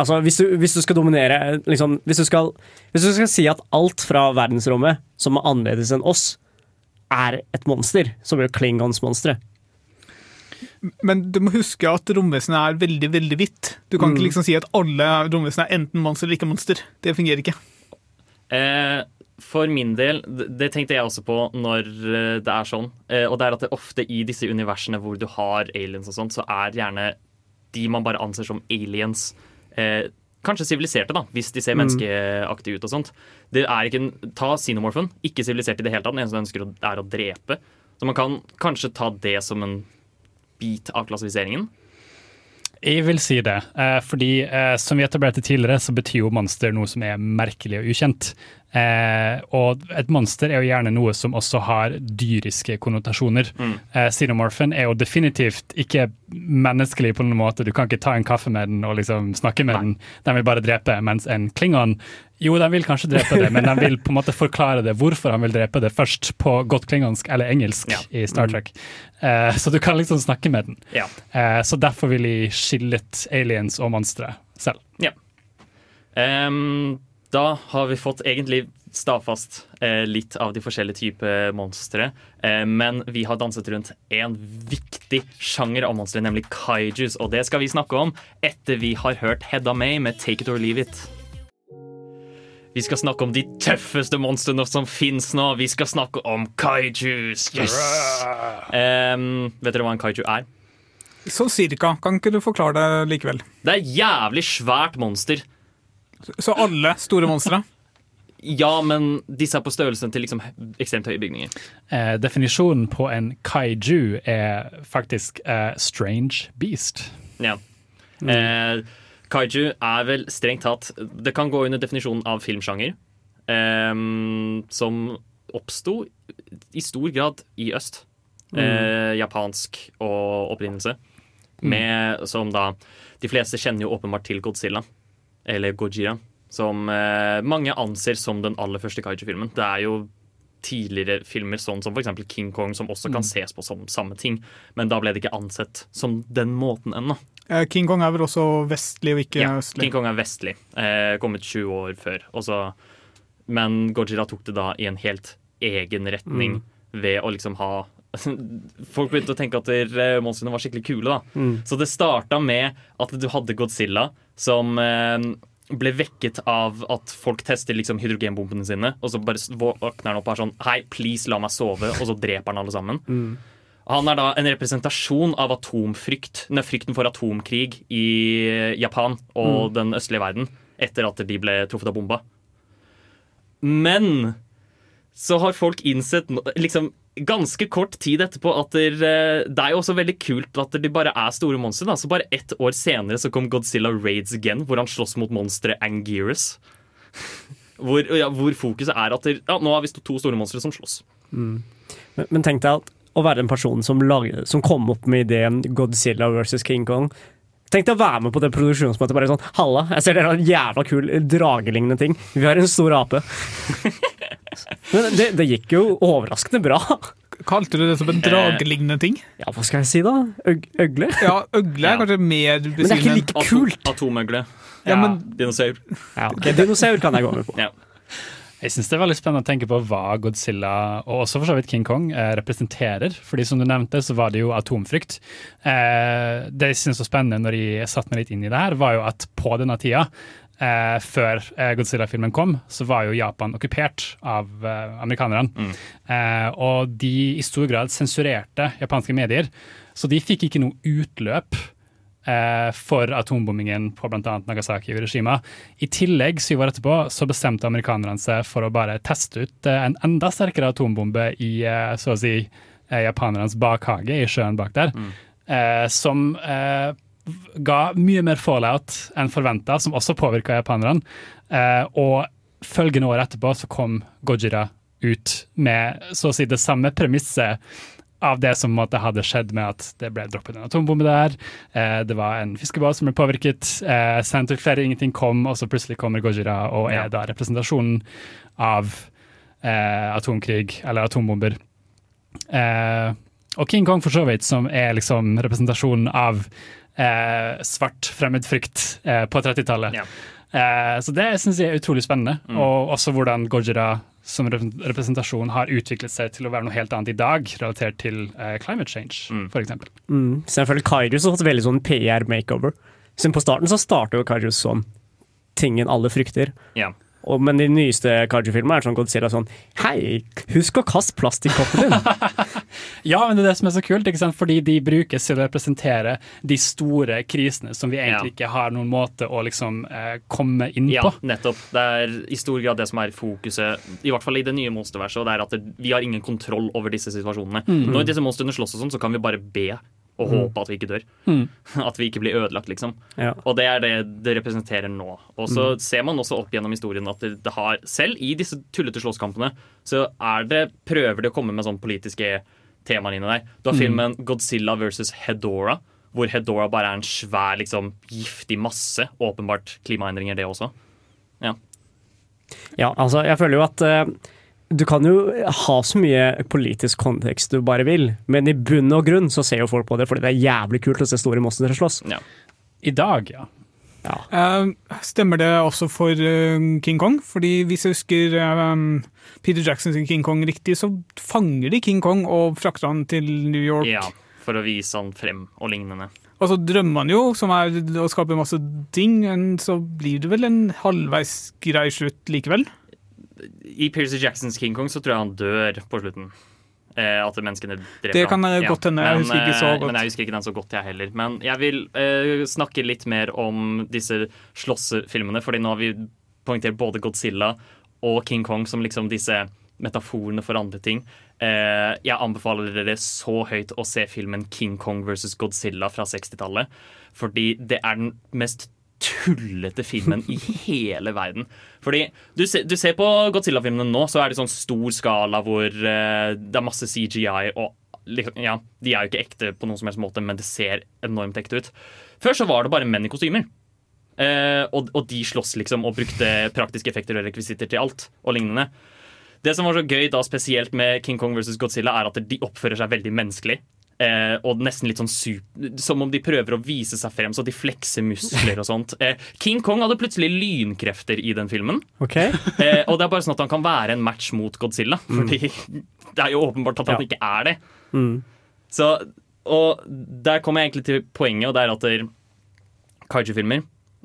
Altså, hvis du, hvis du skal dominere eh, liksom, hvis, du skal, hvis du skal si at alt fra verdensrommet som er annerledes enn oss, er et monster, som gjør Klingons monstre.
Men du må huske at romvesenet er veldig veldig hvitt. Du kan ikke liksom si at alle romvesen er enten monster eller ikke monster. Det fungerer ikke.
Eh, for min del, det tenkte jeg også på når eh, det er sånn. Eh, og det er at det ofte i disse universene hvor du har aliens og sånt, så er gjerne de man bare anser som aliens, eh, kanskje siviliserte, da, hvis de ser menneskeaktige ut og sånt. Det er ikke en, Ta Xenomorphen, ikke sivilisert i det hele tatt. Den eneste den ønsker å- er å drepe. Så man kan kanskje ta det som en bit av klassifiseringen.
Jeg vil si det, eh, fordi eh, som vi etablerte tidligere, så betyr jo monster noe som er merkelig og ukjent. Eh, og et monster er jo gjerne noe som også har dyriske konnotasjoner. Eh, Xenomorphen er jo definitivt ikke menneskelig på noen måte. Du kan ikke ta en kaffe med den og liksom snakke med den. Den vil bare drepe. Mens en klingon jo, den vil kanskje drepe det, men den vil på en måte forklare det hvorfor han vil drepe det først, på godt klingonsk eller engelsk
Ja.
i Star Trek. Eh, så du kan liksom snakke med den.
Ja.
Eh, så derfor vil jeg skillet aliens og monstre selv.
Ehm, da har vi fått egentlig stadfast eh, litt av de forskjellige typer monstre. Eh, men vi har danset rundt en viktig sjanger av monstre, nemlig kaijus. Og det skal vi snakke om etter vi har hørt Hedda May med 'Take It or Leave It'. Vi skal snakke om de tøffeste monstrene som fins nå. Vi skal snakke om kaijus. Yes! Ehm, vet dere hva en kaiju er?
Så cirka. Kan ikke du forklare det likevel?
Det er jævlig svært monster.
Så alle store monstre?
Ja, men disse er på størrelsen til liksom ekstremt høye bygninger.
Eh, definisjonen på en kaiju er faktisk eh, strange beast.
Ja. Eh, kaiju er vel strengt tatt Det kan gå under definisjonen av filmsjanger. Eh, som oppsto i stor grad i øst. Eh, japansk og opprinnelse. Med, som da De fleste kjenner jo åpenbart til Godzilla. Eller Gojira. Som eh, mange anser som den aller første kaiju-filmen. Det er jo tidligere filmer sånn som f.eks. King Kong, som også kan ses på som samme ting. Men da ble det ikke ansett som den måten ennå.
Eh, King Kong er vel også vestlig og ikke
Ja,
østlig?
King Kong er vestlig. Eh, kommet 20 år før. Også. men Gojira tok det da i en helt egen retning ved å liksom ha Folk begynte å tenke at eh, monstrene var skikkelig kule. da Så det starta med at du hadde Godzilla som eh, ble vekket av at folk tester liksom hydrogenbombene sine, og så bare våkner han opp og er sånn Hei, please, la meg sove, og så dreper han alle sammen. Han er da en representasjon av atomfrykt, nei, frykten for atomkrig i Japan og den østlige verden etter at de ble truffet av bomba. Men så har folk innsett liksom ganske kort tid etterpå at der, eh, det er jo også veldig kult at de bare er store monstre. Så bare ett år senere så kom Godzilla Raids Again, hvor han slåss mot monsteret Anguirus. Hvor, ja, hvor fokuset er at der, ja, nå har vi to store monstre som slåss.
Men, men tenk deg at å være den personen som, lager, som kom opp med ideen Godzilla versus King Kong Tenk deg å være med på det produksjonsmøtet. Bare sånn Halla, jeg ser dere har en jævla kul dragelignende ting. Vi har en stor ape. Men det, det gikk jo overraskende bra.
Kalte du det som en
draglignende
dragelignende ting?
Ja, hva skal jeg si, da? Øg øgle?
Ja, øgle er
Ja.
kanskje mer
Men det er ikke like kult.
Atomøgle.
Ja, men
Dinosaur.
Ja, ok, Dinosaur kan jeg gå med på.
Ja.
Jeg synes det er veldig spennende å tenke på hva Godzilla, og også for så vidt King Kong, eh, representerer. Fordi som du nevnte, så var det jo atomfrykt. Eh, det jeg synes var spennende når jeg satte meg litt inn i det her, var jo at på denne tida, eh, før eh, Godzilla-filmen kom, så var jo Japan okkupert av eh, amerikanerne. Eh, og de i stor grad sensurerte japanske medier, så de fikk ikke noe utløp eh, for atombombingen på bl.a. Nagasaki og Hiroshima. I tillegg, syv år etterpå, så bestemte amerikanerne seg for å bare teste ut eh, en enda sterkere atombombe i så å si japanernes bakhage i sjøen bak der, eh, som eh, ga mye mer fallout enn forventa, som også påvirka japanerne. Eh, og følgende år etterpå så kom Gojira ut med så å si det samme premisset av det som måtte hadde skjedd med at det ble droppet en atombombe der. Eh, det var en fiskebåt som ble påvirket. Eh, sendt ut flere, ingenting kom, og så plutselig kommer Gojira og er
Ja.
da representasjonen av eh, atomkrig eller atombomber. Eh, og King Kong for så vidt, som er liksom representasjonen av eh, svart fremmedfrykt eh, på 30-tallet.
Ja.
Eh, så det syns jeg er utrolig spennende. Og også hvordan Gojira som representasjon har utviklet seg til å være noe helt annet i dag, relatert til eh, climate change, for eksempel.
Mm. Selvfølgelig Kairus har fått veldig sånn PR-makeover. Siden på starten så starter jo Kairus sånn tingen alle frykter.
Ja.
Og, men de nyeste Kaiju-filmene er sånn Godzilla sånn Hei, husk å kaste plastkoppen din!
Ja, men det er det som er så kult, ikke sant? fordi de brukes til å representere de store krisene som vi egentlig
Ja.
ikke har noen måte å liksom eh, komme inn
Ja,
på.
nettopp. Det er i stor grad det som er fokuset, i hvert fall i det nye monsterverset. Og det er at det, vi har ingen kontroll over disse situasjonene. Når disse monstrene slåss og sånn, så kan vi bare be og håpe at vi ikke dør. At vi ikke blir ødelagt, liksom.
Ja.
Og det er det det representerer nå. Og så ser man også opp gjennom historien at det, det har, selv i disse tullete slåsskampene, så er det prøver det å komme med sånn politiske temaer dine der. Du har filmen Godzilla versus Hedora, hvor Hedora bare er en svær, liksom, giftig masse. Åpenbart klimaendringer, det også. Ja.
Ja, altså, jeg føler jo at uh, du kan jo ha så mye politisk kontekst du bare vil, men i bunn og grunn så ser jo folk på det fordi det er jævlig kult å se store monstre slåss.
ja.
I dag, ja.
Eh, stemmer det også for eh, King Kong? Fordi hvis jeg husker eh, Peter Jacksons King Kong riktig, så fanger de King Kong og frakter han til New York.
ja. For å vise han frem og lignende.
Og så drømmer han jo, som er å skape masse ting, men så blir det vel en halvveis grei slutt likevel?
I Percy Jacksons King Kong så tror jeg han dør på slutten. Eh, at menneskene dreper
Det kan
ham.
godt hende, jeg husker ikke så
eh,
godt.
Men jeg husker ikke den så godt, jeg heller. Men jeg vil eh, snakke litt mer om disse slåssefilmene, fordi nå har vi poengtert både Godzilla og King Kong som liksom disse metaforene for andre ting. Eh, jeg anbefaler dere så høyt å se filmen King Kong versus Godzilla fra 60-tallet. Fordi det er den mest tullete filmen i hele verden. Fordi du ser, du ser på Godzilla-filmene nå, så er det sånn stor skala hvor uh, det er masse CGI og liksom, ja, De er jo ikke ekte på noen som helst måte, men det ser enormt ekte ut. Før så var det bare menn i kostymer. Uh, og, og de sloss liksom og brukte praktiske effekter og rekvisitter til alt og lignende. Det som var så gøy da spesielt med King Kong vs. Godzilla, er at de oppfører seg veldig menneskelig. Eh, og nesten litt sånn super, Som om de prøver å vise seg frem, så de flekser muskler og sånt. Eh, King Kong hadde plutselig lynkrefter i den filmen.
Okay.
Eh, og det er bare sånn at han kan være en match mot Godzilla. Fordi det er jo åpenbart at han
Ja.
ikke er det.
Mm.
Så, og der kommer jeg egentlig til poenget, og det er at kaiju-filmer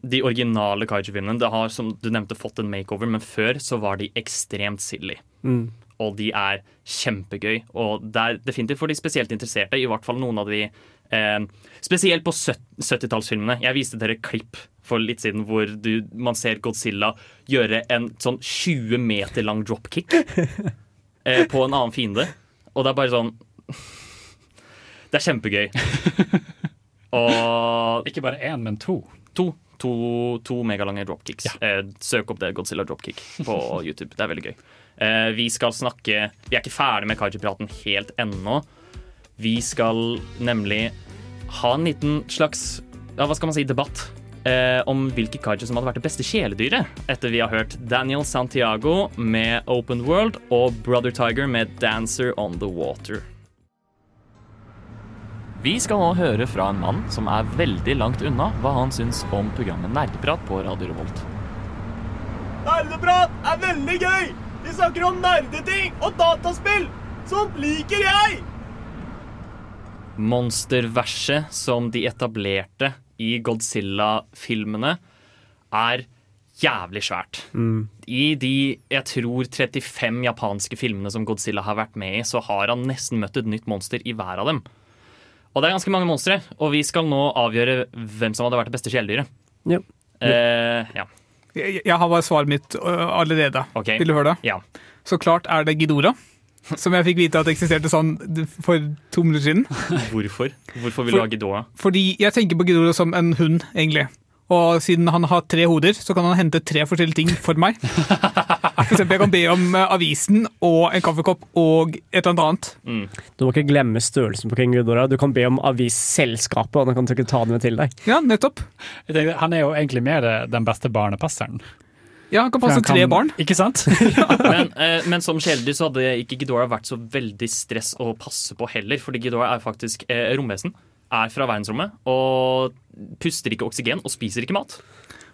de originale kaiju-filmene det har som du nevnte fått en makeover, men før så var de ekstremt silly.
Mm.
Og de er kjempegøy. Og det er definitivt for de spesielt interesserte, i hvert fall noen av de eh, Spesielt på 70-tallsfilmene. Jeg viste dere klipp for litt siden hvor du, man ser Godzilla gjøre en sånn 20 meter lang dropkick eh, på en annen fiende. Og det er bare sånn Det er kjempegøy. Og
Ikke bare én, men to.
to, to, to megalange dropkicks. Eh, søk opp det Godzilla dropkick på YouTube. Det er veldig gøy. Eh, vi skal snakke Vi er ikke ferdig med kaiju-praten helt ennå. Vi skal nemlig ha en liten slags ja, hva skal man si, debatt eh, om hvilke kaiju som hadde vært det beste kjæledyret, etter vi har hørt Daniel Santiago med Open World og Brother Tiger med Dancer on the Water. Vi skal nå høre fra en mann som er veldig langt unna hva han syns om programmet Nerdeprat på Radio Revolt.
Nerdeprat er veldig gøy! Vi snakker om nerdeting og dataspill! Sånt liker jeg!
Monsterverset som de etablerte i Godzilla-filmene, er jævlig svært. I de jeg tror 35 japanske filmene som Godzilla har vært med i, så har han nesten møtt et nytt monster i hver av dem. Og det er ganske mange monstre, og vi skal nå avgjøre hvem som hadde vært det beste kjæledyret.
Ja.
Eh, ja.
Jeg, jeg har bare svaret mitt ø, allerede.
Okay.
Vil du høre det?
ja.
Så klart er det Gidora. Som jeg fikk vite at eksisterte sånn for to minutter siden.
Hvorfor? Hvorfor vil du
For-
ha Ghidorah?
Fordi jeg tenker på Gidora som en hund, egentlig. Og siden han har tre hoder, så kan han hente tre forskjellige ting for meg. For eksempel, jeg kan be om eh, avisen og en kaffekopp og et eller annet Mm.
Du må ikke glemme størrelsen på King Ghidorah. Du kan be om avisselskapet, og da kan ikke ta det med til deg.
Ja, nettopp.
Jeg tenker, han er jo egentlig mer den beste barnepasseren.
Ja, han kan passe
han
tre barn.
Ikke sant?
Men, eh, men som kjæledyr så hadde ikke Gidora vært så veldig stress å passe på heller, fordi Gidora er faktisk eh, romvesen. Er fra verdensrommet og puster ikke oksygen og spiser ikke mat.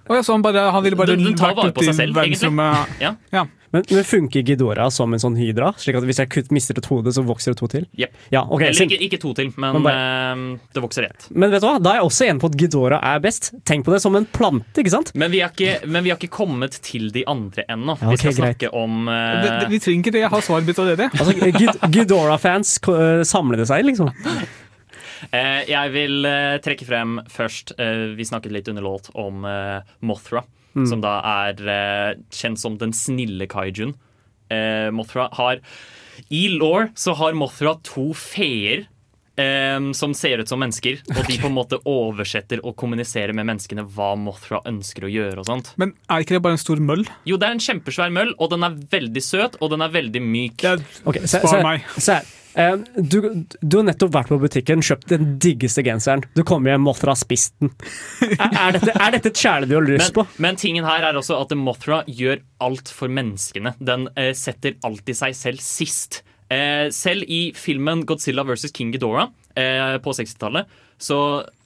Og ja, så han, bare, han ville bare
Den- den tar vare på seg selv,
verdensrommet.
Ja.
Ja.
Men, men funker Ghidorah som en sånn hydra? Slik at hvis jeg kutt, mister et hode, så vokser det to til?
Yep.
Ja, okay,
Eller ikke, ikke to til, men,
Men
eh, det vokser ett.
Men vet du hva? Da er jeg også enig på at Ghidorah er best. Tenk på det som en plante, ikke sant?
Men vi, har ikke, men vi har ikke kommet til de andre ennå.
Ja,
vi skal
snakke greit.
om uh...
Det, det, vi trenger ikke det, jeg har svaret mitt allerede.
Altså, Ghidorah-fans uh, samlede seg, liksom.
eh, Jeg vil eh, trekke frem først eh, Vi snakket litt under låt om Mothra, Mothra, som da er kjent som den snille kaijuen. Eh, Mothra har I law så har Mothra to feer. Um, som ser ut som mennesker, og de på en måte oversetter og kommuniserer med menneskene hva Mothra ønsker å gjøre. og sånt
Men er ikke det bare en stor møll?
Jo, det er en kjempesvær møll, og den er veldig søt, og den er veldig myk.
Det er,
Okay,
Spar
se,
meg.
se her. Eh, du, du har nettopp vært på butikken, kjøpt den diggeste genseren. Du kommer hjem, Mothra har spist den. Er, er, dette, er dette et kjæle du har lyst
Men,
på?
men tingen her er også at Mothra gjør alt for menneskene. Den eh, setter alltid seg selv sist. Eh, selv i filmen Godzilla vs. King Ghidorah eh, på 60-tallet, så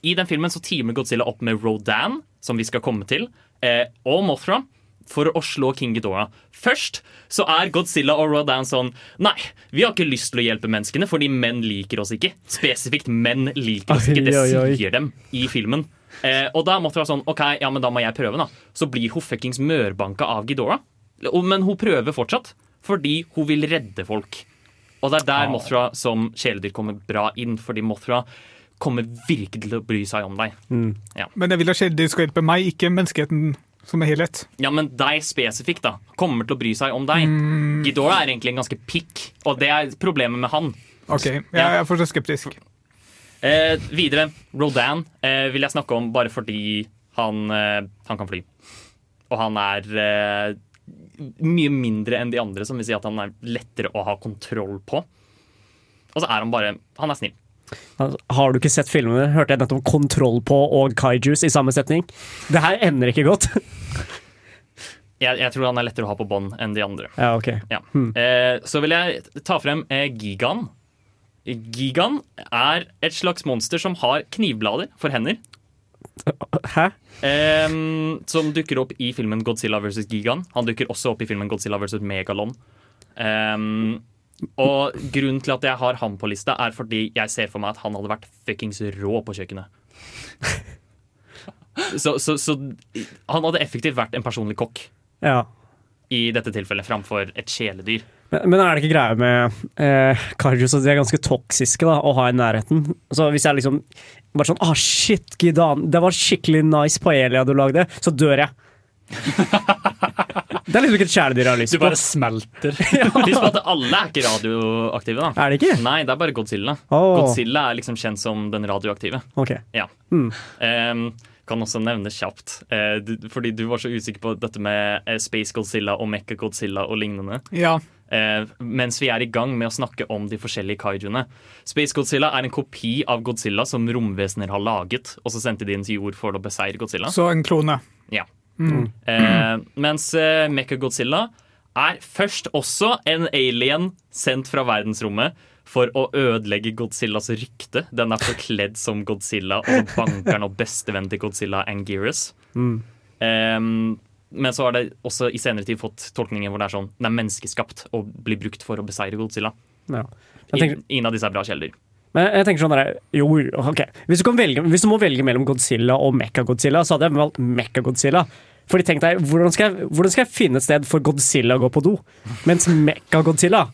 i den filmen så teamer Godzilla opp med Rodan, som vi skal komme til, eh, og Mothra. For å slå King Ghidorah. Først så er Godzilla og Rodan sånn Nei, vi har ikke lyst til å hjelpe menneskene, fordi menn liker oss ikke. Spesifikt menn liker oss ikke. Det sier dem i filmen. Eh, og da måtte det være sånn OK, ja, men da må jeg prøve, da. Så blir hun fuckings mørbanka av Ghidorah. Men hun prøver fortsatt, fordi hun vil redde folk. Og det er der Mothra som kjæledyr kommer bra inn, fordi Mothra kommer virkelig til å bry seg om deg.
men jeg vil at kjæledyr skal hjelpe meg, ikke menneskeheten som en helhet.
Ja, men deg spesifikt, da. Kommer til å bry seg om deg. Ghidorah er egentlig en ganske pikk, og det er problemet med han.
Ok, jeg,
Ja.
jeg er fortsatt skeptisk.
Eh, videre, Rodan eh, vil jeg snakke om bare fordi han, eh, han kan fly. Og han er eh, mye mindre enn de andre, som vil si at han er lettere å ha kontroll på. Og så er han bare Han er snill.
Har du ikke sett filmene? Hørte jeg nettopp 'kontroll på' og 'kaijus' i samme setning? Det her ender ikke godt.
Jeg, jeg tror han er lettere å ha på bånd enn de andre.
Ja, ok.
Ja. Eh, så vil jeg ta frem eh, Gigan. Gigan er et slags monster som har knivblader for hender.
Hæ?
Eh, som dukker opp i filmen Godzilla vs. Gigan. Han dukker også opp i filmen Godzilla vs. Megalon. Ehm, og grunnen til at jeg har han på lista, er fordi jeg ser for meg at han hadde vært fuckings rå på kjøkkenet. så, så, så han hadde effektivt vært en personlig kokk
Ja.
i dette tilfellet, framfor et kjæledyr.
Men, men er det ikke greia med eh, kaijus at de er ganske toksiske da, å ha i nærheten? Så hvis jeg liksom bare sånn Ah, shit, Gidan, det var skikkelig nice paella du lagde, så dør jeg. det er liksom ikke et kjæledyr jeg har lyst
Du bare smelter.
Husk at alle er ikke radioaktive, da.
Er det ikke?
Nei, det er bare Godzilla.
Oh.
Godzilla er liksom kjent som den radioaktive.
Ok.
Ja. Ehm, kan også nevne kjapt, eh, du, fordi du var så usikker på dette med eh, Space Godzilla og Mecha Godzilla og lignende.
Ja,
eh, mens vi er i gang med å snakke om de forskjellige kaijuene. Space Godzilla er en kopi av Godzilla som romvesener har laget, og så sendte de den til jord for å beseire Godzilla.
Så en klone.
Ja.
Mm.
Eh, mens eh, Mecha-Godzilla er først også en alien sendt fra verdensrommet for å ødelegge Godzillas rykte. Den er forkledd som Godzilla, og bankeren opp bestevennen til Godzilla, Anguirus.
Mm.
Um, men så har det også i senere tid fått tolkninger hvor det er sånn den er menneskeskapt og blir brukt for å beseire Godzilla.
Ja. Tenker,
Ingen av disse er bra kjelder.
men jeg tenker sånn der, jo, ok. Hvis du, velge, hvis du må velge mellom Godzilla og Mecha-Godzilla, så hadde jeg valgt Mecha-Godzilla. Fordi tenk deg, hvordan skal, jeg, hvordan skal jeg finne et sted for Godzilla å gå på do? Mens Mecha-Godzilla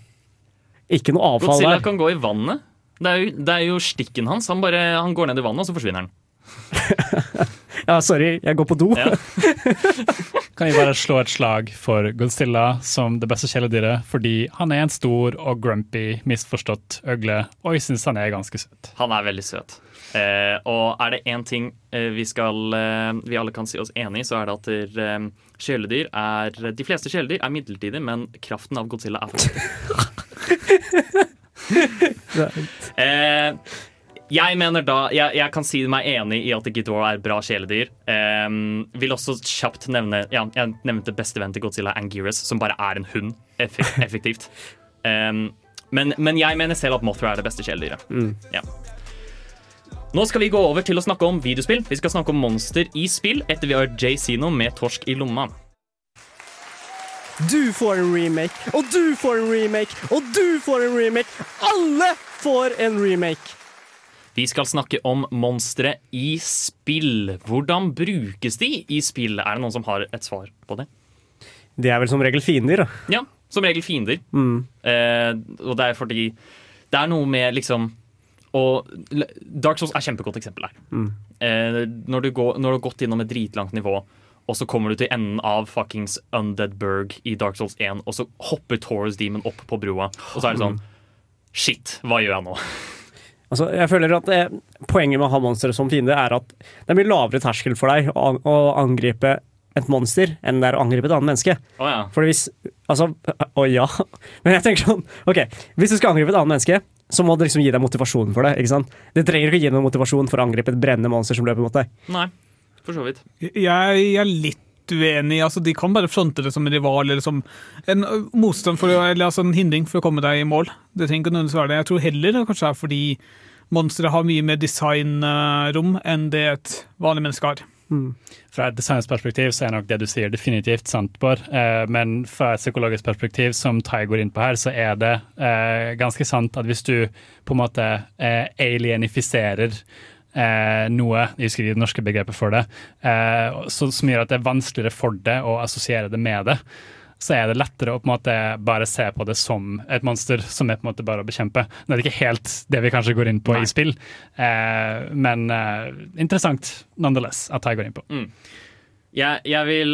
Ikke noe avfall
Godzilla
der.
kan gå i vannet. Det er jo, det er jo stikken hans. Han, bare, han går ned i vannet, og så forsvinner han.
Ja, sorry, jeg går på do.
Ja.
Kan vi bare slå et slag for Godzilla som det beste kjæledyret, fordi han er en stor og grumpy, misforstått øgle, og jeg syns han er ganske søt.
Han er veldig søt. Eh, og er det én ting eh, vi, skal, eh, vi alle kan si oss enig i, så er det at eh, kjæledyr er De fleste kjæledyr er midlertidige, men kraften av Godzilla er eh, jeg mener da jeg, jeg kan si meg enig i at Ghidorah er bra kjæledyr. Um, vil også kjapt nevne ja, Jeg nevnte bestevennen til Godzilla, Anguirus, som bare er en hund. Effek effektivt. Um, men, men jeg mener selv at Mothra er det beste kjæledyret. Ja. Nå skal vi gå over til å snakke om videospill. Vi skal snakke om monster i spill etter vi har Jay Zeno med torsk i lomma.
Du får en remake, og du får en remake, og du får en remake. Alle får en remake.
Vi skal snakke om monstre i spill. Hvordan brukes de i spill? Er det noen som har et svar på det?
De er vel som regel fiender. da.
Ja, som regel fiender.
Mm.
Eh, og det er fordi Det er noe med liksom og Dark Souls er et kjempegodt eksempel her.
Mm.
Eh, når, du går, når du har gått innom et dritlangt nivå, og så kommer du til enden av fuckings Undead Burg i Dark Souls 1, og så hopper Taurus Demon opp på brua, og så er det sånn Shit, hva gjør jeg nå?
Altså, jeg føler at eh, Poenget med å ha monstre som fiende er at det er mye lavere terskel for deg å, å angripe et monster enn det er å angripe et annet menneske.
Oh, ja.
For hvis Altså, å ja. Men jeg tenker sånn OK, hvis du skal angripe et annet menneske, så må det liksom gi deg motivasjon for det. ikke sant? Det trenger ikke å gi noen motivasjon for å angripe et brennende monster som løper mot deg.
Nei, for så vidt.
Jeg er litt uenig. altså De kan bare fronte det som en rival eller som en motstand for, eller altså en hindring for å komme deg i mål. Det trenger ikke nødvendigvis være det. Jeg tror heller det kanskje er fordi monstre har mye mer designrom enn det et vanlig menneske har.
Fra et designsperspektiv så er nok det du sier definitivt sant, Bård. Eh, men fra et psykologisk perspektiv, som Tai går inn på her, så er det eh, ganske sant at hvis du på en måte eh, alienifiserer eh, noe, jeg husker det norske begrepet for det, eh, så, som gjør at det er vanskeligere for det å assosiere det med det, så er det lettere å på en måte bare se på det som et monster som er på en måte bare å bekjempe. Nå er det ikke helt det vi kanskje går inn på
Nei.
i spill, eh, men eh, interessant nonetheless at jeg går inn på.
Jeg, jeg, vil,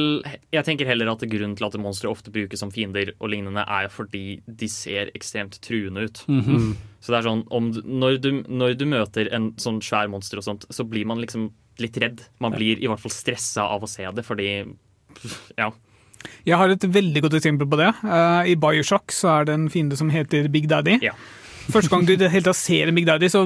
jeg tenker heller at grunnen til at monstre ofte brukes som fiender og lignende, er fordi de ser ekstremt truende ut. Så det er sånn, om, du- når, du, når du møter en sånn svær monster og sånt, så blir man liksom litt redd. Man blir i hvert fall stressa av å se det, fordi Ja.
Jeg har et veldig godt eksempel på det. Uh, I Bioshock så er det en fiende som heter Big Daddy.
Ja.
Første gang du helt det tatt ser en Big Daddy, så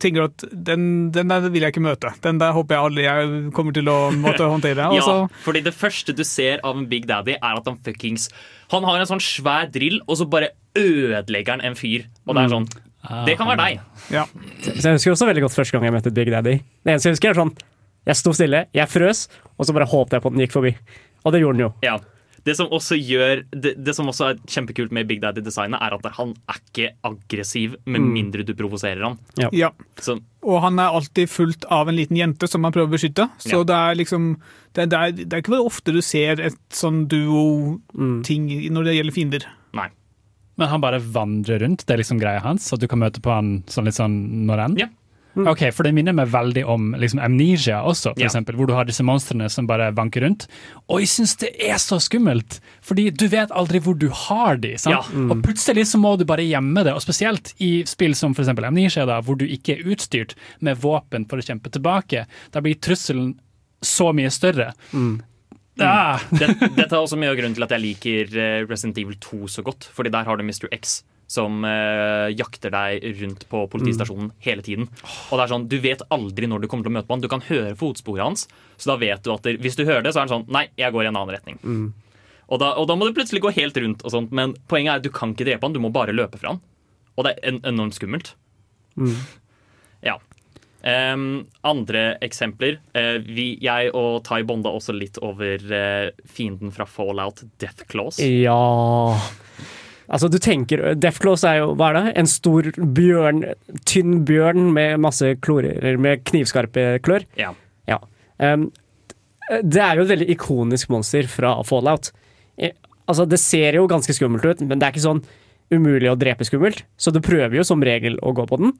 tenker du at den, den der vil jeg ikke møte. Den der håper jeg aldri jeg kommer til å måtte håndtere. Og så-
ja, fordi det første du ser av en Big Daddy, er at han fuckings Han har en sånn svær drill, og så bare ødelegger han en fyr. Og det er sånn Det kan være deg.
ja.
Så jeg husker også veldig godt første gang jeg møtte Big Daddy. Det eneste jeg husker, er sånn Jeg sto stille, jeg frøs, og så bare håpet jeg på at den gikk forbi. Og det gjorde den jo.
Ja. Det som også gjør det, det som også er kjempekult med Big Daddy-designet, er at han er ikke aggressiv med mindre du provoserer han.
ja.
Så
Og han er alltid fulgt av en liten jente som han prøver å beskytte. Så
Ja.
det er liksom det, det, er, det er ikke veldig ofte du ser et sånn duo-ting når det gjelder fiender.
nei.
Men han bare vandrer rundt, det er liksom greia hans, at du kan møte på han sånn litt sånn når enn?
Ja.
Ok, for det minner meg veldig om liksom Amnesia også, for
Ja.
eksempel, hvor du har disse monstrene som bare vanker rundt. Og jeg syns det er så skummelt, fordi du vet aldri hvor du har de, sant?
Ja.
Og plutselig så må du bare gjemme det, og spesielt i spill som for eksempel Amnesia, da, hvor du ikke er utstyrt med våpen for å kjempe tilbake. Da blir trusselen så mye større. Ah.
Det, dette er også mye av grunnen til at jeg liker eh, Resident Evil 2 så godt. Fordi der har du Mr. X som eh, jakter deg rundt på politistasjonen hele tiden. Og det er sånn, Du vet aldri når du kommer til å møte på han. Du kan høre fotsporet hans, så da vet du at det, hvis du hører det, så er han sånn Nei, jeg går i en annen retning. Og, da, og da må du plutselig gå helt rundt, og sånt, men poenget er at du kan ikke drepe han, du må bare løpe fra han. Og det er en, enormt skummelt. Ja. Um, andre eksempler. Uh, vi, jeg og Tai bonda også litt over uh, fienden fra Fallout, Death Claws.
Ja Altså, du tenker Deathclaws er jo, hva er det? En stor bjørn, tynn bjørn med masse klorer, med knivskarpe klør.
Ja.
Ja. Um, det er jo et veldig ikonisk monster fra Fallout. Altså, det ser jo ganske skummelt ut, men det er ikke sånn umulig å drepe skummelt, så du prøver jo som regel å gå på den.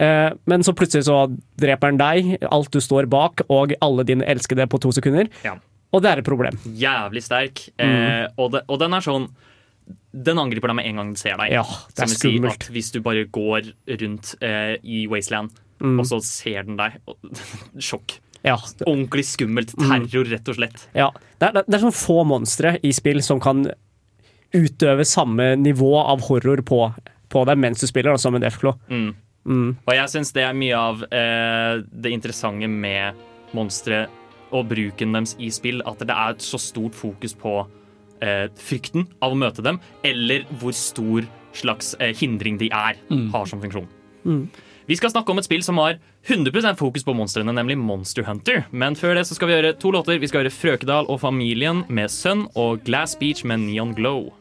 Uh, men så plutselig så dreper den deg, alt du står bak, og alle dine elskede på to sekunder.
Ja.
Og det er et problem.
Jævlig sterk. Eh, og, det, og den er sånn Den angriper deg med en gang den ser deg.
Ja, det er
si
skummelt.
hvis du bare går rundt eh, i Wasteland, og så ser den deg Sjokk.
Ja,
Ordentlig skummelt. Terror, rett og slett.
ja. Det, er, det er sånn få monstre i spill som kan utøve samme nivå av horror på, på deg mens du spiller, som en Deathclaw.
Mm.
Mm.
Og jeg syns det er mye av eh, det interessante med monstre og bruken deres i spill, at det er et så stort fokus på frykten av å møte dem, eller hvor stor slags eh, hindring de er, har som funksjon. Vi skal snakke om et spill som har 100% fokus på monstrene, nemlig Monster Hunter. Men før det så skal vi gjøre to låter. Vi skal høre Frøkedal og Familien med Sun og Glass Beach med Neon Glow.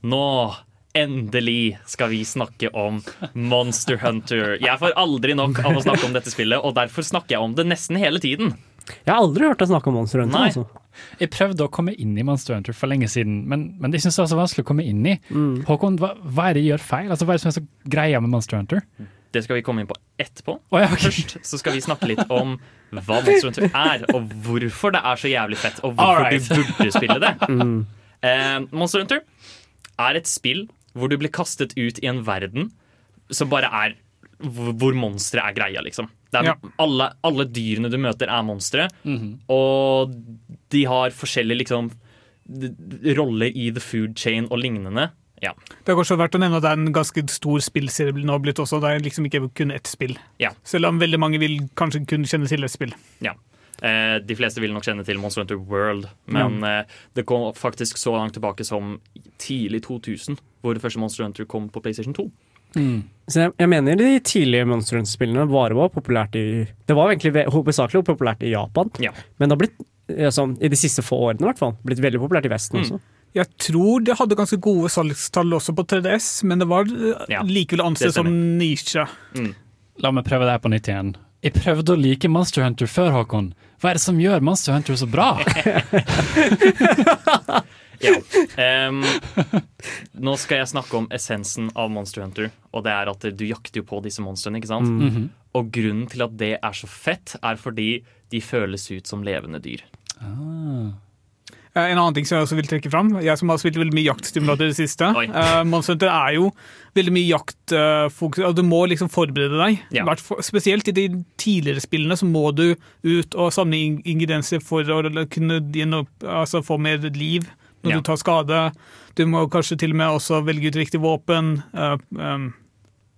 Nå Endelig skal vi snakke om Monster Hunter. Jeg får aldri nok av å snakke om dette spillet, og derfor snakker jeg om det nesten hele tiden.
Jeg har aldri hørt deg snakke om Monster Hunter.
Nei.
Altså.
Jeg prøvde å komme inn i Monster Hunter for lenge siden, men, men jeg synes det var så vanskelig å komme inn i. Håkon, hva, hva er det jeg gjør feil? Altså, hva er det som er så greia med Monster Hunter?
Det skal vi komme inn på etterpå.
Oh, ja, okay.
Først så skal vi snakke litt om hva Monster Hunter er, og hvorfor det er så jævlig fett, og hvorfor
right.
du burde spille det. Eh, Monster Hunter er et spill hvor du blir kastet ut i en verden som bare er hvor hvor monstre er greia, liksom. Det er,
Ja.
alle, alle dyrene du møter, er monstre, og de har forskjellige liksom roller i the food chain og lignende. Ja.
Det er kanskje verdt å nevne at det er en ganske stor spillserie nå blitt også. Det er liksom ikke kun ett spill.
Ja.
Selv om veldig mange vil kanskje kun kjenne til et spill.
Ja. Eh, de fleste vil nok kjenne til Monster Hunter World, men eh, det kom faktisk så langt tilbake som tidlig 2000, hvor det første Monster Hunter kom på PlayStation 2.
Så jeg, jeg mener de tidlige Monster Hunter-spillene bare var populært i Det var egentlig hovedsakelig populært i Japan,
Ja.
men det har blitt altså, i de siste få årene i hvert fall, blitt veldig populært i Vesten også.
Jeg tror det hadde ganske gode salgstall også på 3DS, men det var eh,
Ja,
likevel ansett som
stemmer.
Mm.
La meg prøve det her på nytt igjen. Jeg prøvde å like Monster Hunter før, Håkon. Hva er det som gjør Monster Hunter så bra?
Ja. Um, nå skal jeg snakke om essensen av Monster Hunter, og det er at du jakter jo på disse monstrene, ikke sant? Og grunnen til at det er så fett, er fordi de føles ut som levende dyr.
Ah. En annen ting som jeg også vil trekke fram, jeg som har spilt veldig mye jaktstimulator i det siste. Uh, Monster Hunter er jo veldig mye jaktfokus, og du må liksom forberede deg.
Ja.
For, Spesielt i de tidligere spillene så må du ut og samle ingredienser for å kunne altså, få mer liv når
Ja.
du tar skade. Du må kanskje til og med også velge ut riktig våpen. Uh, um,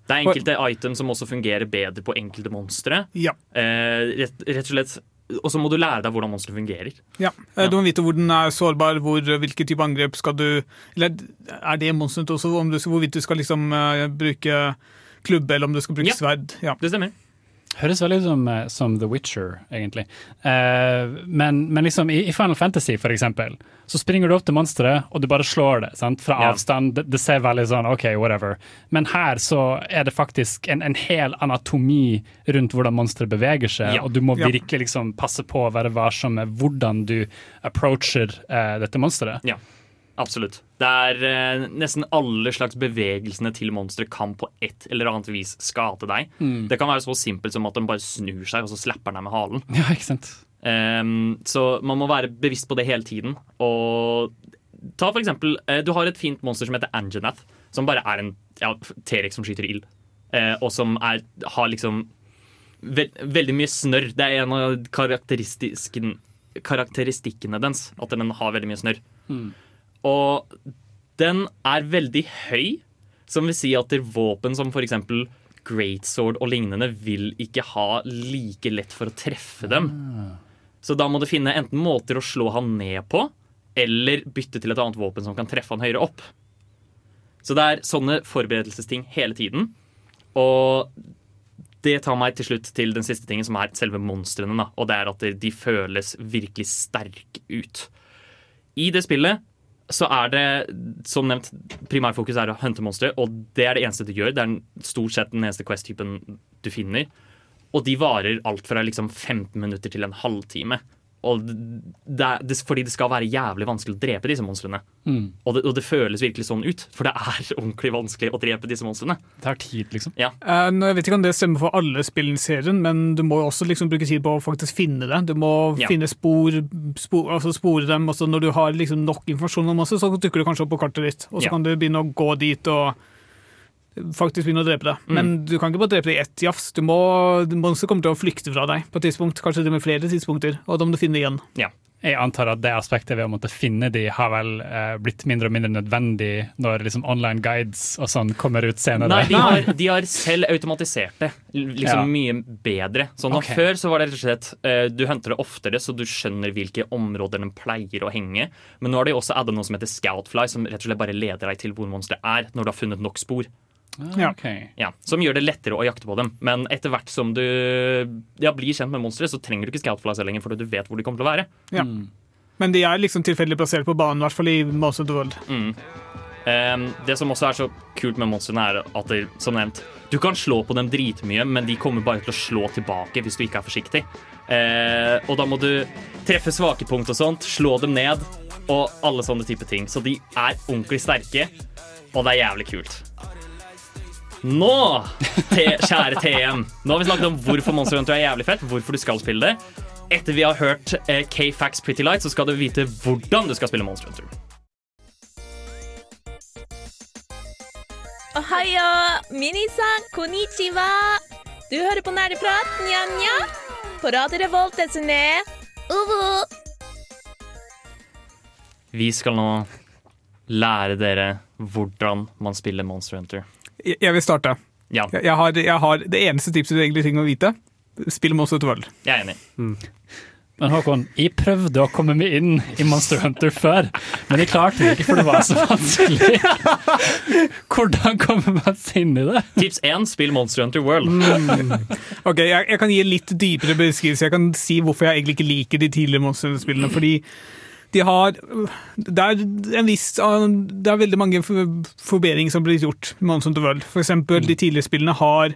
Det er enkelte items som også fungerer bedre på enkelte monstre.
ja.
Uh, rett, rett og slett Og så må du lære deg hvordan monsteret fungerer.
Ja. Du må vite hvor den er sårbar, hvor, hvilke type angrep skal du Eller er det monsteret også, om du, hvorvidt du skal liksom uh, bruke klubbe, eller om du skal bruke
Ja.
sverd. Ja.
Det stemmer.
Høres veldig ut som, eh, som The Witcher, egentlig. Eh, men, men liksom i, i Final Fantasy, for eksempel, så springer du opp til monsteret, og du bare slår det sant? fra
Ja.
avstand. Det, det ser veldig sånn OK, whatever. Men her så er det faktisk en, en hel anatomi rundt hvordan monsteret beveger seg,
yeah.
og du må virkelig liksom passe på å være varsom med hvordan du approacher eh, dette monsteret.
Ja, absolutt. Det er eh, Nesten alle slags bevegelsene til monstre kan på et eller annet vis skade deg. Det kan være så simpelt som at den bare snur seg, og så slapper den deg med halen.
Ja, ikke sant?
Um, så man må være bevisst på det hele tiden. Og ta for eksempel eh, Du har et fint monster som heter Anganath, som bare er en ja, T-rex som skyter ild. Eh, og som er, har liksom ve veldig mye snørr. Det er en av karakteristikken, karakteristikkene dens. At den har veldig mye snørr. Og den er veldig høy, som vil si at våpen som f.eks. greatsword og lignende vil ikke ha like lett for å treffe dem. Så da må du finne enten måter å slå han ned på, eller bytte til et annet våpen som kan treffe han høyere opp. Så det er sånne forberedelsesting hele tiden. Og det tar meg til slutt til den siste tingen, som er selve monstrene. Og det er at de føles virkelig sterke ut. I det spillet så er det, som nevnt, primærfokus er å hunte monstre, og det er det eneste du gjør. Det er stort sett den eneste Quest-typen du finner. Og de varer alt fra liksom 15 minutter til en halvtime. Og det det, fordi det skal være jævlig vanskelig å drepe disse monstrene.
Mm.
Og, det, og det føles virkelig sånn ut, for det er ordentlig vanskelig å drepe disse monstrene.
Det tar tid, liksom.
Ja.
Uh, nå, jeg vet ikke om det stemmer for alle spillene i serien, men du må jo også liksom bruke tid på å faktisk finne det. Du må
Ja.
finne spor, spor, altså spore dem. Også når du har liksom nok informasjon om masse, så dukker du kanskje opp på kartet ditt. Og så
Ja.
kan du begynne å gå dit og faktisk begynne å drepe deg.
Mm.
Men du kan ikke bare drepe deg i ett jafs. Du må, Monster kommer til å flykte fra deg på et tidspunkt, kanskje det med flere tidspunkter, og da må du finne det igjen.
Jeg antar at det aspektet ved å måtte finne de har vel eh, blitt mindre og mindre nødvendig når liksom online guides og sånn kommer ut senere.
Nei, de har, de har selv automatisert det liksom
Ja.
mye bedre. Sånn nå
Ok.
Før så var det rett og slett eh, du henter det oftere, så du skjønner hvilke områder den pleier å henge. Men nå har de også adda noe som heter Scoutfly, som rett og slett bare leder deg til hvor monsteret er, når du har funnet nok spor.
Ah,
Ja.
ok.
Ja, som gjør det lettere å jakte på dem. Men etter hvert som du ja, blir kjent med monstre, så trenger du ikke Scoutfly selv lenger, fordi du vet hvor de kommer til å være.
Ja.
Mm.
Men de er liksom tilfeldig plassert på banen, i hvert fall i Monster of the World.
Mm. Um, det som også er så kult med monstrene, er at de, som nevnt, du kan slå på dem dritmye, men de kommer bare til å slå tilbake hvis du ikke er forsiktig. Uh, og da må du treffe svake punkt og sånt, slå dem ned, og alle sånne type ting. Så de er ordentlig sterke, og det er jævlig kult. Nå, kjære TM, nå har vi snakket om hvorfor Monster Hunter er jævlig fett, hvorfor du skal spille det. Etter vi har hørt eh, K-Fax Pretty Light, så skal du vite hvordan du skal spille Monster Hunter.
Ohayo, minisan, konnichiwa. Du hører på Nerdeprat, nja-nja. På Radio Revolt, desune. Uvu.
Vi skal nå lære dere hvordan man spiller Monster Hunter.
Jeg vil starte.
Ja,
Jeg, har, jeg har Det eneste tipset du egentlig trenger å vite, spill Monster Hunter World.
jeg er enig.
Men Håkon, jeg prøvde å komme meg inn i Monster Hunter før, men jeg klarte det ikke, for det var så vanskelig. Hvordan kommer man seg inn i det?
Tips 1 spill Monster Hunter World.
Ok, jeg, jeg kan gi en litt dypere beskrivelse. Jeg kan si hvorfor jeg egentlig ikke liker de tidligere Monster Hunter-spillene. Fordi de har det er, en viss, det er veldig mange for- forbedringer som blir gjort med Monster Hunter World. For eksempel, de tidligere spillene har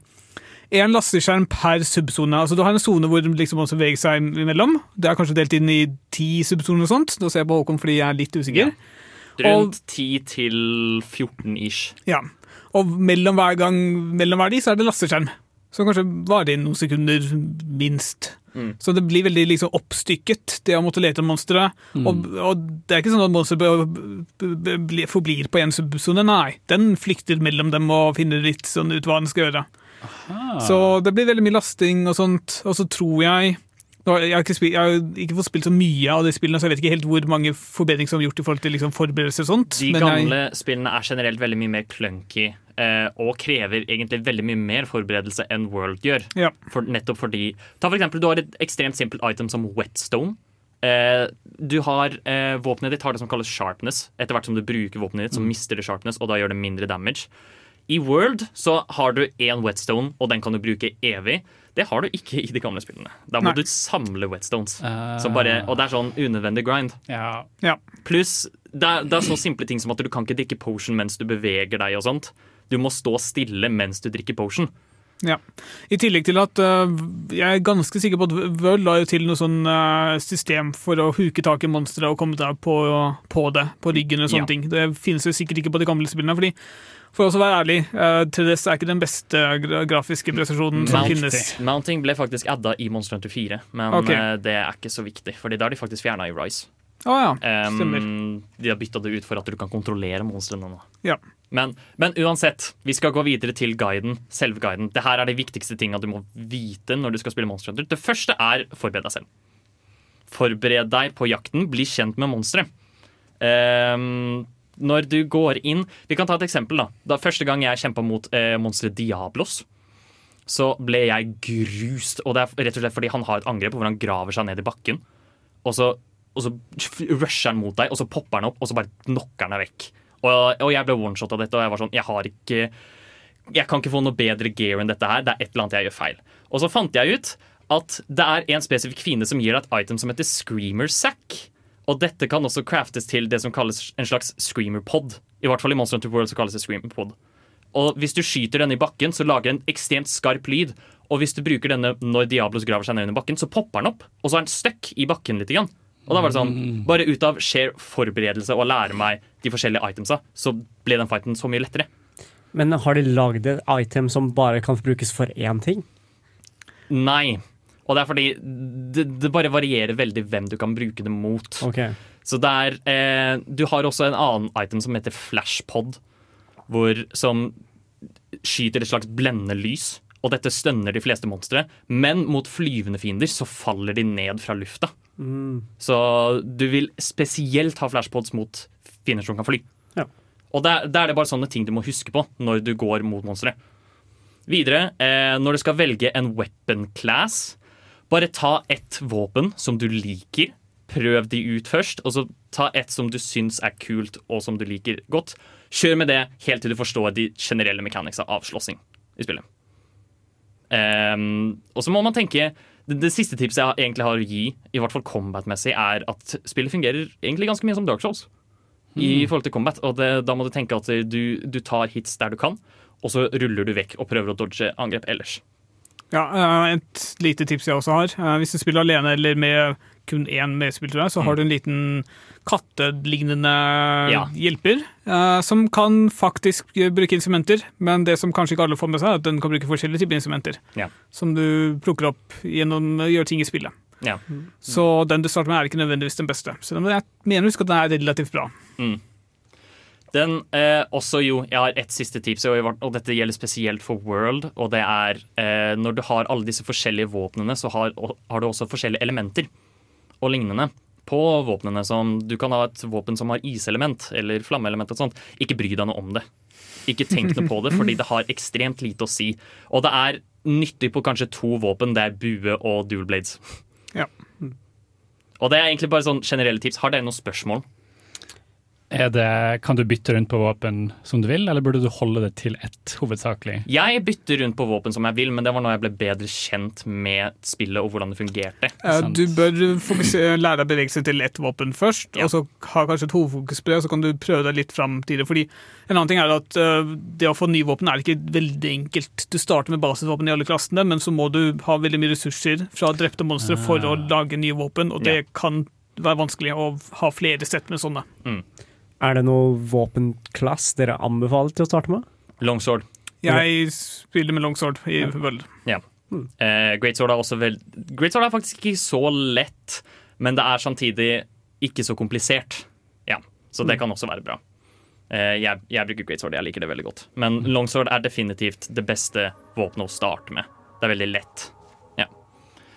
en lasteskjerm per subsone. Altså, du har en sone hvor liksom også beveger seg imellom. Det er kanskje delt inn i ti subsoner og sånt. Nå ser jeg på Håkon fordi jeg er litt usikker.
Rundt 10 til 14 ish.
Ja. Og mellom hver gang mellom hver de, så er det lasteskjerm. Som kanskje varer i noen sekunder, minst.
Mm.
Så det blir veldig liksom oppstykket, det å måtte lete etter monstre. Og, og det er ikke sånn at be- forblir på én subsone, nei. Den flykter mellom dem og finner litt sånn ut hva den skal gjøre. Så det blir veldig mye lasting og sånt. Og så tror jeg nå jeg, har ikke spilt, jeg har ikke fått spilt så mye av de spillene, så jeg vet ikke helt hvor mange forbedringer som er gjort i forhold til liksom forberedelser og sånt.
De
men jeg-
gamle spillene er generelt veldig mye mer clunky og krever egentlig veldig mye mer forberedelse enn World gjør.
Ja.
For, nettopp fordi Ta for eksempel, du har et ekstremt simpelt item som whetstone. Eh, du har eh, Våpenet ditt har det som kalles sharpness. Etter hvert som du bruker våpenet ditt, så mister det sharpness, og da gjør det mindre damage. I World så har du én whetstone, og den kan du bruke evig. Det har du ikke i de gamle spillene. Da må
Nei.
du samle whetstones.
Uh...
Så bare, og det er sånn unødvendig grind.
Ja.
Ja.
Pluss det er, det er så simple ting som at du kan ikke drikke potion mens du beveger deg. og sånt. Du må stå stille mens du drikker potion.
Ja. I tillegg til at uh, jeg er ganske sikker på at Vøl la jo til noe sånn uh, system for å huke tak i monstre og komme deg på, på det, på ryggen og sånne
Ja.
ting. Det finnes jo sikkert ikke på de gamle spillene. fordi for å være ærlig, uh, 3DS er ikke den beste grafiske prestasjonen som
Mount-
finnes.
Mounting ble faktisk adda i Monster Hunter 4, men
Ok.
eh, det er ikke så viktig. Fordi da har de faktisk fjerna i Rise.
Å ja,
Um,
stemmer.
de har bytta det ut for at du kan kontrollere monstrene nå.
Ja.
Men, men uansett, vi skal gå videre til guiden. Selve guiden. Det her er de viktigste tinga du må vite når du skal spille Monster Hunter. Det første er forbered deg selv. Forbered deg på jakten, bli kjent med monstre. Um, når du går inn Vi kan ta et eksempel. da, da Første gang jeg kjempa mot eh, monsteret Diablos, så ble jeg grust. Og det er rett og slett fordi han har et angrep hvor han graver seg ned i bakken. Og så, og så rusher han mot deg, og så popper han opp, og så bare knocker han deg vekk. Og, og jeg ble oneshot av dette, og jeg var sånn Jeg har ikke Jeg kan ikke få noe bedre gear enn dette her. Det er et eller annet jeg gjør feil. Og så fant jeg ut at det er en spesifikk fiende som gir deg et item som heter Screamer Sack. Og dette kan også craftes til det som kalles en slags screamer pod. I hvert fall i Monster Hunter World så kalles det screamer pod. Og hvis du skyter denne i bakken, så lager den ekstremt skarp lyd. Og hvis du bruker denne når Diablos graver seg ned under bakken, så popper den opp. Og så er den stuck i bakken litt. Grann. Og da var det sånn, Bare ut av skjer forberedelse og lære meg de forskjellige itemsa, så ble den fighten så mye lettere.
Men har de lagd et item som bare kan brukes for én ting?
Nei. Og det er fordi det, det bare varierer veldig hvem du kan bruke det mot.
Okay.
Så det er eh, Du har også en annen item som heter flashpod, hvor, som skyter et slags blendende lys. Og dette stønner de fleste monstre, men mot flyvende fiender så faller de ned fra lufta. Så du vil spesielt ha flashpods mot fiender som kan fly.
Ja.
Og da er det bare sånne ting du må huske på når du går mot monstre. Videre, eh, når du skal velge en weapon class, bare ta ett våpen som du liker. Prøv de ut først, og så ta ett som du syns er kult og som du liker godt. Kjør med det helt til du forstår de generelle mekaniksa av slåssing i spillet. Um, og så må man tenke det, det siste tipset jeg egentlig har å gi, i hvert fall combat-messig, er at spillet fungerer egentlig ganske mye som Dark Souls. I forhold til combat, og det, Da må du tenke at du, du tar hits der du kan, og så ruller du vekk og prøver å dodge angrep ellers.
Ja, eh, Et lite tips jeg også har. Eh, Hvis du spiller alene eller med kun én medspiller, så har du en liten kattelignende
Ja.
hjelper uh, som kan faktisk eh, bruke instrumenter. Men det som kanskje ikke alle får med seg, er at den kan bruke forskjellige typer instrumenter.
Ja.
Som du plukker opp gjennom å gjøre ting i spillet.
Ja.
Så den du starter med, er ikke nødvendigvis den beste. Så jeg mener husk at den er relativt bra.
Den eh, også jo, Jeg har ett siste tips, og dette gjelder spesielt for World. Og det er eh, når du har alle disse forskjellige våpnene, så har, har du også forskjellige elementer og lignende på våpnene. Som du kan ha et våpen som har iselement eller flammeelement og sånt. Ikke bry deg noe om det. Ikke tenk noe på det, fordi det har ekstremt lite å si. Og det er nyttig på kanskje to våpen. Det er bue og dual blades.
Ja.
Og det er egentlig bare sånn generelle tips. Har dere noen spørsmål?
Er det, kan du bytte rundt på våpen som du vil, eller burde du holde det til ett hovedsakelig?
Jeg bytter rundt på våpen som jeg vil, men det var når jeg ble bedre kjent med spillet og hvordan det fungerte.
Eh, Du bør fokusere, lære deg å bevege seg til ett våpen først,
Ja.
og så ha kanskje et hovedfokus på det, og så kan du prøve deg litt fram til det. Fordi en annen ting er at uh, det å få nye våpen er ikke veldig enkelt. Du starter med basisvåpen i alle klassene, men så må du ha veldig mye ressurser fra drepte monstre for å lage nye våpen, og det kan være vanskelig å ha flere sett med sånne.
Er det noe våpenklass dere anbefaler til å starte med?
Longsword.
Jeg spiller med longsword i World.
Ja. Uh, Great Sword er også vel Great Sword er faktisk ikke så lett, men det er samtidig ikke så komplisert. Ja, Så det kan også være bra. Uh, jeg, jeg bruker Great Sword, jeg liker det veldig godt. Men Longsword er definitivt det beste våpenet å starte med. Det er veldig lett. Ja.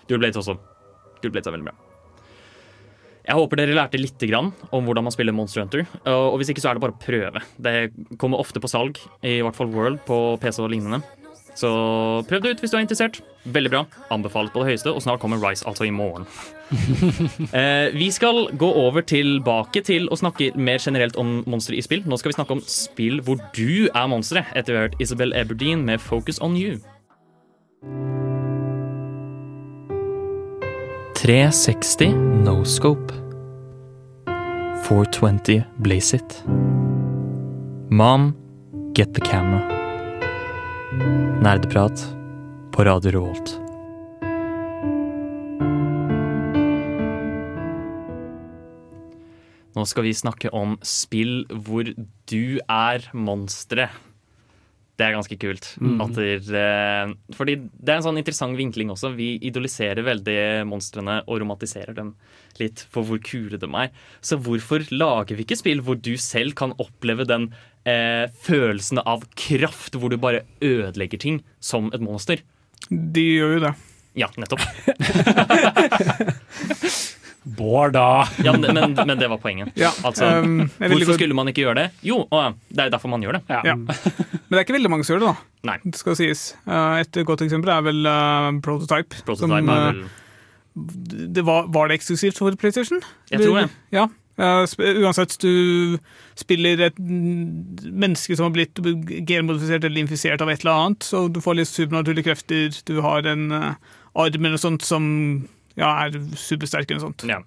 Dual Blades også. Dual Blades er veldig bra. Jeg håper dere lærte litt grann om hvordan man spiller Monster Hunter. Og hvis ikke, så er det bare å prøve. Det kommer ofte på salg, i hvert fall World, på PC og lignende. Så prøv det ut hvis du er interessert. Veldig bra. Anbefalt på det høyeste, og snart kommer Rise, altså i morgen. eh, vi skal gå over tilbake til å snakke mer generelt om monstre i spill. Nå skal vi snakke om spill hvor du er monsteret, etter vi har hørt Isabel Eberdeen med 'Focus on You'. 360 No Scope. 420 Blaze It. Mom, get the camera. Nerdeprat på Radio Revolt. Nå skal vi snakke om spill hvor du er monsteret. Det er ganske kult. At der, eh, fordi det er en sånn interessant vinkling også. Vi idoliserer veldig monstrene og romantiserer dem litt for hvor kule de er. Så hvorfor lager vi ikke spill hvor du selv kan oppleve den eh, følelsen av kraft, hvor du bare ødelegger ting som et monster?
De gjør jo det.
Ja, nettopp.
Bård, da!
Ja, men, men, men det var poenget.
Ja,
Altså,
um,
hvorfor skulle man ikke gjøre det? Jo, det er jo derfor man gjør det.
Ja. Men det er ikke veldig mange som gjør det, da.
Nei.
Det skal sies. Eh, Et godt eksempel er vel uh, Prototype.
Prototype
som,
er
eh,
vel
det var, var det eksklusivt for PlayStation?
Jeg tror det.
Ja. Uansett, du spiller et menneske som har blitt genmodifisert eller infisert av et eller annet, så du får litt supernaturlige krefter, du har en uh, arm eller noe sånt som ja, er supersterk eller noe sånt.
Ja.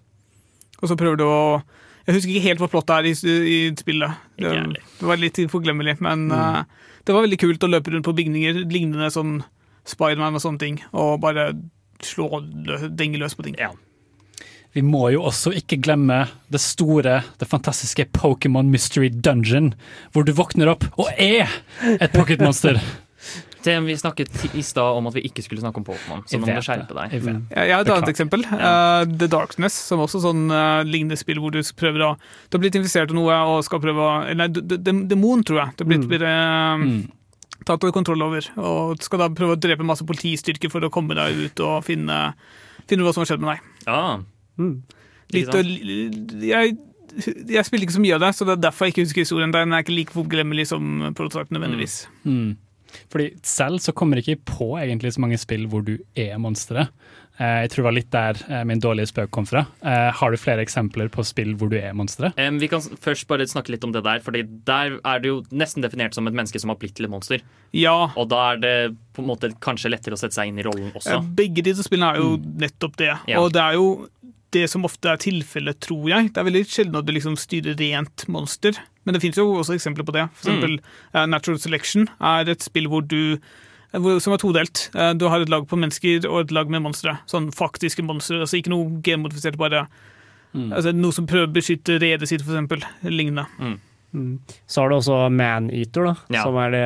Og så prøver du å Jeg husker ikke helt hva plottet er i, i spillet. Det, det var litt forglemmelig, men
Mm.
uh, det var veldig kult å løpe rundt på bygninger lignende sånn Spiderman og sånne ting, og bare slå lø- denge løs på ting.
Ja.
Vi må jo også ikke glemme det store, det fantastiske Pokémon Mystery Dungeon, hvor du våkner opp og er et pocketmonster.
Det, vi snakket i stad om at vi ikke skulle snakke om Pokémon, så nå må du skjerpe deg.
Jeg.
Jeg jeg har et annet eksempel. Uh, The Darkness, som også sånn uh, lignende spill hvor du prøver å Du har blitt infisert av noe og skal prøve å nei, demon, tror jeg. Du har blitt, blitt uh,
Mm.
tatt kontroll over, og skal da prøve å drepe masse politistyrker for å komme deg ut og finne, finne hva som har skjedd med deg.
Ja.
Litt,
Ikke
jeg, jeg spilte ikke så mye av det, så det er derfor jeg ikke husker historien. Den er ikke like forglemmelig som prototypen nødvendigvis.
Mm. Fordi selv så kommer jeg ikke på egentlig så mange spill hvor du er monsteret. Eh, Jeg tror det var litt der eh, min dårlige spøk kom fra. Eh, Har du flere eksempler på spill hvor du er monsteret?
Um, vi kan først bare snakke litt om det der, Fordi der er det jo nesten definert som et menneske som har blitt til et monster.
Ja,
Og da er det på en måte kanskje lettere å sette seg inn i rollen også.
begge disse spillene er jo nettopp det.
Ja.
Og det er jo det som ofte er tilfellet, tror jeg. Det er veldig sjelden at du liksom styrer rent monster. Men det finnes jo også eksempler på det. For eksempel eh, Natural Selection er et spill hvor du eh, som er todelt. Eh, Du har et lag på mennesker og et lag med monstre. Sånn faktiske monstre. Altså ikke noe genmodifisert, bare altså, noe som prøver å beskytte redet sitt, eksempel. Lignende.
Så har du også Maneater, da,
Ja.
som er det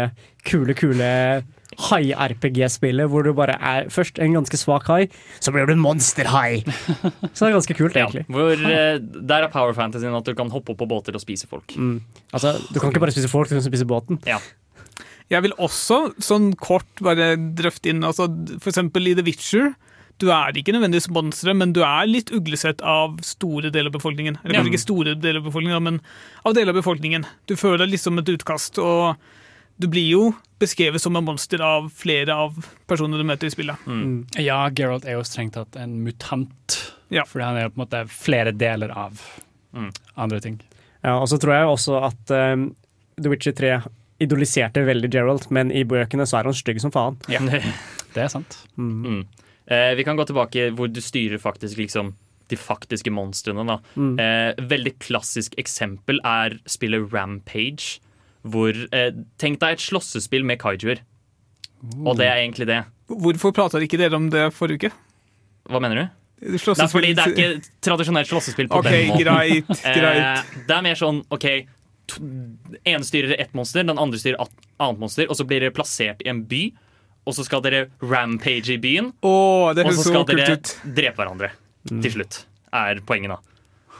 kule, kule hai-RPG-spillet hvor du bare er først en ganske svak hai, så blir du en monsterhai. Så det er ganske kult,
Ja,
egentlig.
hvor uh, Der er power fantasyen at du kan hoppe opp på båter og spise folk.
Mm. Altså, du kan ikke bare spise folk, du kan spise båten.
Ja.
Jeg vil også sånn kort bare drøfte inn altså, For eksempel i The Witcher. Du er ikke nødvendigvis monstre, men du er litt uglesett av store deler av befolkningen. Eller kanskje
Ja.
ikke store deler av befolkningen, men av deler av befolkningen. Du føler deg litt som et utkast, og du blir jo beskrevet som en monster av flere av personene du møter i spillet.
Ja, Geralt er jo strengt tatt en mutant.
Ja.
Fordi han er jo på en måte flere deler av andre ting.
Ja, og så tror jeg også at um, The Witcher 3 idoliserte veldig Geralt, men i bøkene så er han stygg som faen.
Ja, det er sant.
Mm. Eh, vi kan gå tilbake hvor du styrer faktisk liksom de faktiske monstrene. da.
Mm.
Eh, veldig klassisk eksempel er spillet Rampage. Hvor, eh, tenk deg et slåssespill med kaijuer. Og det er egentlig det.
Hvorfor prata ikke dere om det forrige uke?
Hva mener du?
Slåssespill-
Nei, fordi det er ikke tradisjonelt slåssespill på
okay,
den måten.
greit. greit.
Eh, det er mer sånn OK, ene styrer ett monster, den andre styrer et annet monster, og så blir dere plassert i en by. Og så skal dere rampage i byen,
oh,
og så skal dere
ut.
drepe hverandre til slutt. Er poenget, da.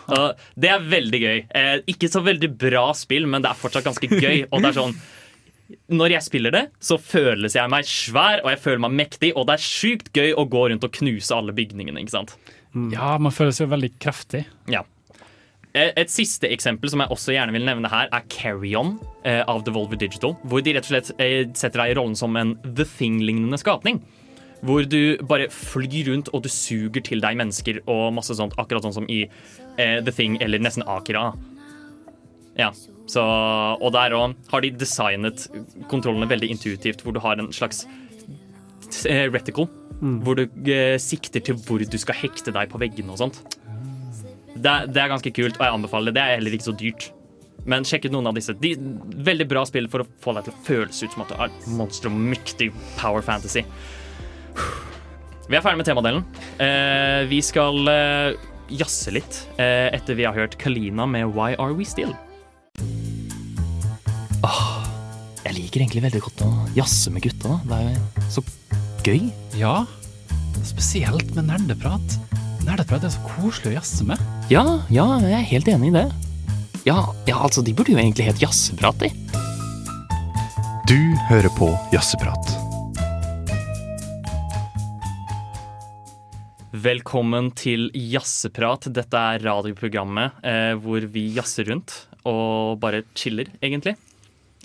Det er veldig gøy. Eh, ikke så veldig bra spill, men det er fortsatt ganske gøy. Og det er sånn Når jeg spiller det, så føles jeg meg svær og jeg føler meg mektig, og det er sjukt gøy å gå rundt og knuse alle bygningene. ikke sant?
Ja, man føles jo veldig kraftig.
Ja. Eh, Et siste eksempel som jeg også gjerne vil nevne her, er Carry On eh, av Devolver Digital. Hvor de rett og slett setter deg i rollen som en The Thing-lignende skapning. Hvor du bare flyr rundt og du suger til deg mennesker og masse sånt, akkurat sånn som i eh, The Thing eller nesten Akira. Ja, så, Og der òg har de designet kontrollene veldig intuitivt, hvor du har en slags eh, reticle. Hvor du eh, sikter til hvor du skal hekte deg på veggene og sånt. Det, det er ganske kult, og jeg anbefaler det. Det er heller ikke så dyrt. Men sjekk ut noen av disse. De, veldig bra spill for å få deg til å føles ut som at du er monstrum, mektig power fantasy. Vi er ferdig med temadelen. Eh, vi skal eh, jazze litt eh, etter vi har hørt Kalina med Why Are We Still. jeg liker egentlig veldig godt å jazze med gutta. Det er jo så gøy.
Ja, spesielt med nerdeprat. Nerdeprat er så koselig å jazze med.
Ja, ja, jeg er helt enig i det. Ja, ja altså, de burde jo egentlig hett Jazzeprat, de.
Du hører på Jazzeprat.
Velkommen til Jazzeprat. Dette er radioprogrammet eh, hvor vi jazzer rundt og bare chiller, egentlig.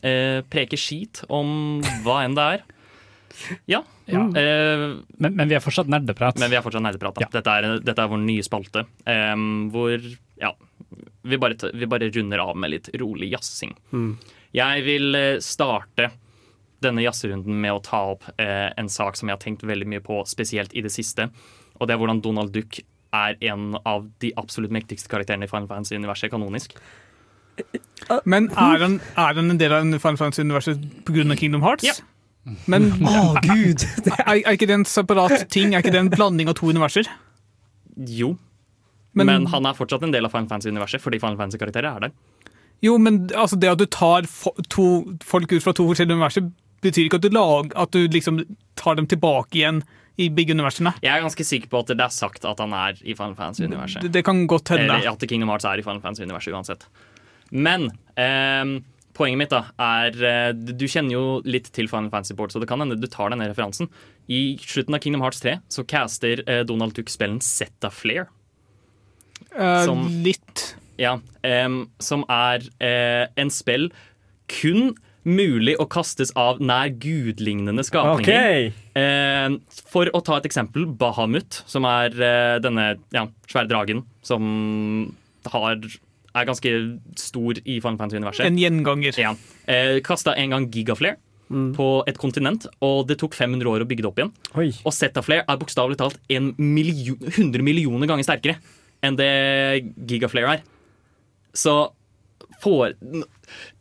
Eh, preker skit om hva enn det er. Ja.
Ja.
Eh,
Men, men vi er fortsatt nerdeprat.
men vi er fortsatt nerdeprat. da.
Ja.
Dette, er, dette er vår nye spalte. eh, hvor ja, vi bare, vi bare runder av med litt rolig jazzing. Jeg vil eh, starte denne jazzerunden med å ta opp eh, en sak som jeg har tenkt veldig mye på, spesielt i det siste. Og det er hvordan Donald Duck er en av de absolutt mektigste karakterene i Final Fantasy-universet kanonisk.
Men er han, er han en del av Final Fantasy-universet pga. Kingdom Hearts?
Ja.
Men
Å, gud!
er, er ikke det en separat ting? Er ikke det en blanding av to universer?
Jo,
Men-
men, han er fortsatt en del av Final Fantasy-universet, fordi Final Fantasy-karakterer er der.
Jo, men altså, det at du tar to folk ut fra to forskjellige universer, betyr ikke at du, lag, at du liksom tar dem tilbake igjen i Big-universene.
Jeg er ganske sikker på at det er sagt at han er i Final Fantasy-universet.
Det, det kan godt hende.
Eller at Kingdom Hearts er i Final Fantasy-universet uansett. Men eh, poenget mitt da er eh, Du kjenner jo litt til Final Fantasy Board, så det kan hende du tar denne referansen. I slutten av Kingdom Hearts 3 så caster eh, Donald Duck spillen Zeta Flair.
Eh,
som-
litt.
Ja, ehm, som er eh, en spill kun mulig å kastes av nær gudlignende skapninger.
Okay.
Eh, for å ta et eksempel, Bahamut, som er eh, denne ja, svære dragen som har, er ganske stor i Final Fantasy-universet.
En gjenganger.
Ja. Eh, Kasta en gang Gigaflare på et kontinent, og det tok 500 år å bygge det opp igjen.
Oi.
Og Zetaflare er bokstavelig talt en million, 100 millioner ganger sterkere enn det Gigaflare er. Så får,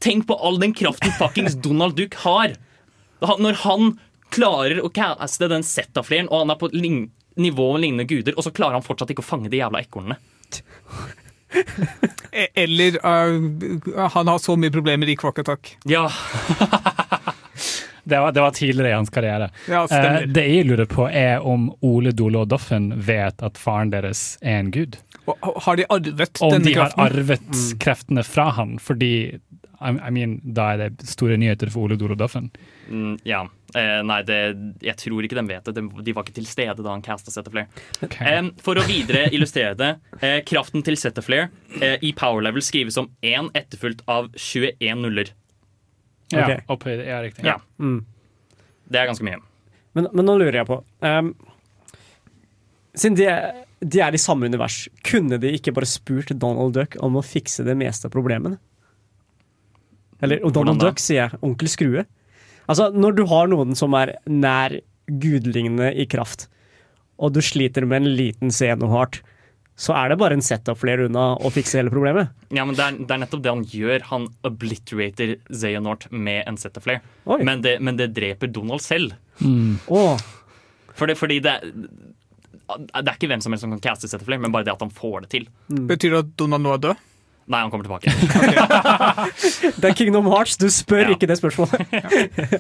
Tenk på all den kraften fuckings Donald Duck har! Når han klarer å caste den Zetaflaren, og han er på lign, nivå med lignende guder, og så klarer han fortsatt ikke å fange de jævla ekornene.
E- Eller uh, han har så mye problemer i Quack Attack.
Ja,
Det var, det var tidligere i hans karriere.
Ja,
Eh, det jeg lurer på, er om Ole Dole og Doffen vet at faren deres er en gud.
Har de arvet
om
denne
de har
arvet
arvet kreftene fra han, fordi I, I mean, da er det store nyheter for Ole og
mm, ja. Eh, nei, det, jeg tror ikke de vet det. De, de var ikke til stede da han casta Setterflair. Okay. Eh, for å videre illustrere det. Eh, kraften til Zetaflare eh, i power level skrives som én etterfulgt av 21 nuller.
Ja,
Ok.
opphøyd, ja, riktig.
Ja.
Mm.
Det er ganske mye.
Men, men nå lurer jeg på um, Siden de, er- de er i samme univers, kunne de ikke bare spurt Donald Duck om å fikse det meste av problemene? Eller og Donald Duck, sier jeg. Onkel Skrue. Altså, når du har noen som er nær gudlignende i kraft, og du sliter med en liten Xenoheart, så er det bare en setup flere unna å fikse hele problemet.
Ja, men det er, det er nettopp det han gjør. Han obliterater Xehanort med en setup
Oi.
Men det, men det dreper Donald selv.
Åh,
Oh. det, fordi det, det er ikke hvem som helst som kan caste Zetaflare, men bare det at han får det til.
Betyr det at Donald nå er død?
Nei, han kommer tilbake.
det er Kingdom Hearts, du spør
Ja.
ikke det spørsmålet.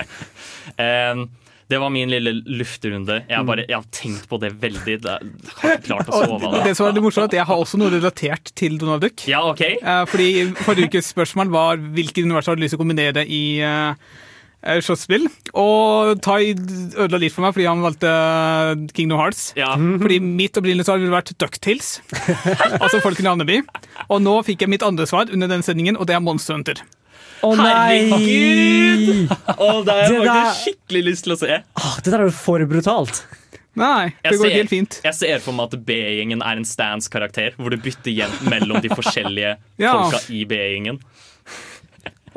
um, det var min lille lufterunde. Jeg har, bare, jeg har tenkt på det veldig. Det, jeg har ikke klart å sove av det.
det som er litt morsomt, at Jeg har også noe relatert til Donald Duck.
Ja, OK.
Eh, fordi Forrige ukes spørsmål var hvilket univers har du lyst til å kombinere i uh, slåsspill. Og Tai ødela litt for meg fordi han valgte eh, Kingdom Hearts.
Ja.
Fordi mitt opprinnelige svar ville vært Ducktales. altså Folkene i Andeby. Og nå fikk jeg mitt andre svar under den sendingen, og det er Monster Hunter.
Å
nei! Og det har jeg faktisk skikkelig lyst til å se.
Oh, det der er jo for brutalt.
Nei, det
Jeg
går
ser-
helt fint.
Jeg ser for meg at B-gjengen er en stands-karakter, hvor du bytter jevnt mellom de forskjellige
Ja.
folka i B-gjengen.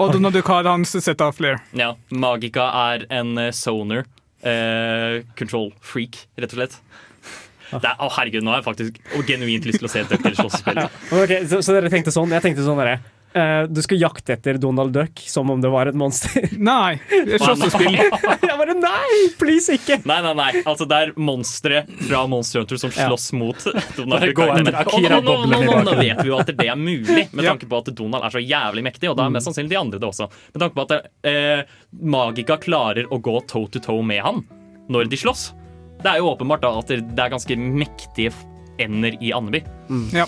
Og når du har hans sett av flere.
Ja, Magica er en eh, soner. eh, control freak, rett og slett. Det er, å herregud, Nå har jeg faktisk genuint lyst til å se et Ducktail slåssespill.
okay, så, så dere tenkte sånn? Jeg tenkte sånn derre eh, Du skal jakte etter Donald Duck som om det var et monster.
Nei, det er slåssespill.
jeg bare nei! Please, ikke!
Nei, nei, nei. Altså, det er monstre fra Monster Hunter som
Ja.
slåss mot Donald Duck. Og nå, nå, nå, nå, nå vet vi jo at det er mulig, med
Ja.
tanke på at Donald er så jævlig mektig. Og da er mest sannsynlig de andre det også. Med tanke på at eh, Magica klarer å gå toe to toe med han når de slåss. Det er jo åpenbart da at det er ganske mektige ender i Andeby.
Ja.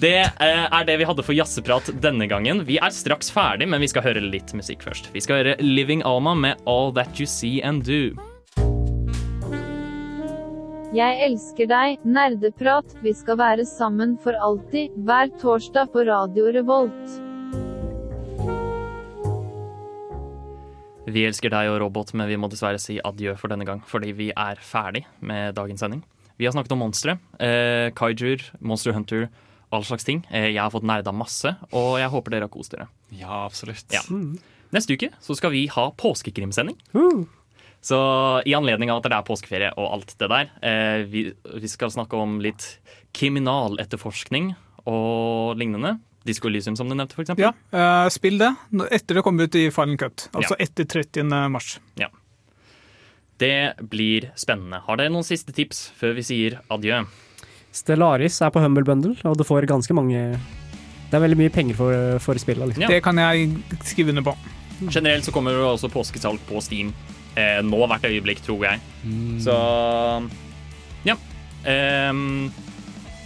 Det eh, er det vi hadde for jazzeprat denne gangen. Vi er straks ferdig, men vi skal høre litt musikk først. Vi skal høre Living Alma med All That You See and Do.
Jeg elsker deg, nerdeprat, vi skal være sammen for alltid, hver torsdag på Radio Revolt.
Vi elsker deg og robot, men vi må dessverre si adjø for denne gang, fordi vi er ferdig med dagens sending. Vi har snakket om monstre. Eh, Kaijur, Monster Hunter, all slags ting. Eh, jeg har fått nerda masse, og jeg håper dere har kost dere.
Ja, absolutt.
Ja. Neste uke så skal vi ha påskekrimsending. Så i anledning av at det er påskeferie og alt det der, eh, vi, vi skal snakke om litt kriminaletterforskning og lignende. Disko Elysium, som du nevnte, for eksempel.
Ja, eh, spill det etter det kommer ut i Final Cut. Altså
Ja.
etter 30. mars.
Ja. Det blir spennende. Har dere noen siste tips før vi sier adjø?
Stellaris er på Humble Bundle, og du får ganske mange Det er veldig mye penger for, for spillet. Liksom.
Ja.
Det kan jeg skrive under på.
Generelt så kommer det også påskesalg på Steam eh, nå hvert øyeblikk, tror jeg. Så ja. Um,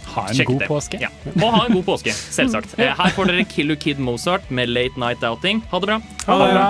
Ha en
sjekk
god
det.
påske.
Ja. Og ha en god påske, selvsagt. Eh, her får dere Killer Kid Mozart med Late Night Outing. Ha det bra.
Ha det bra.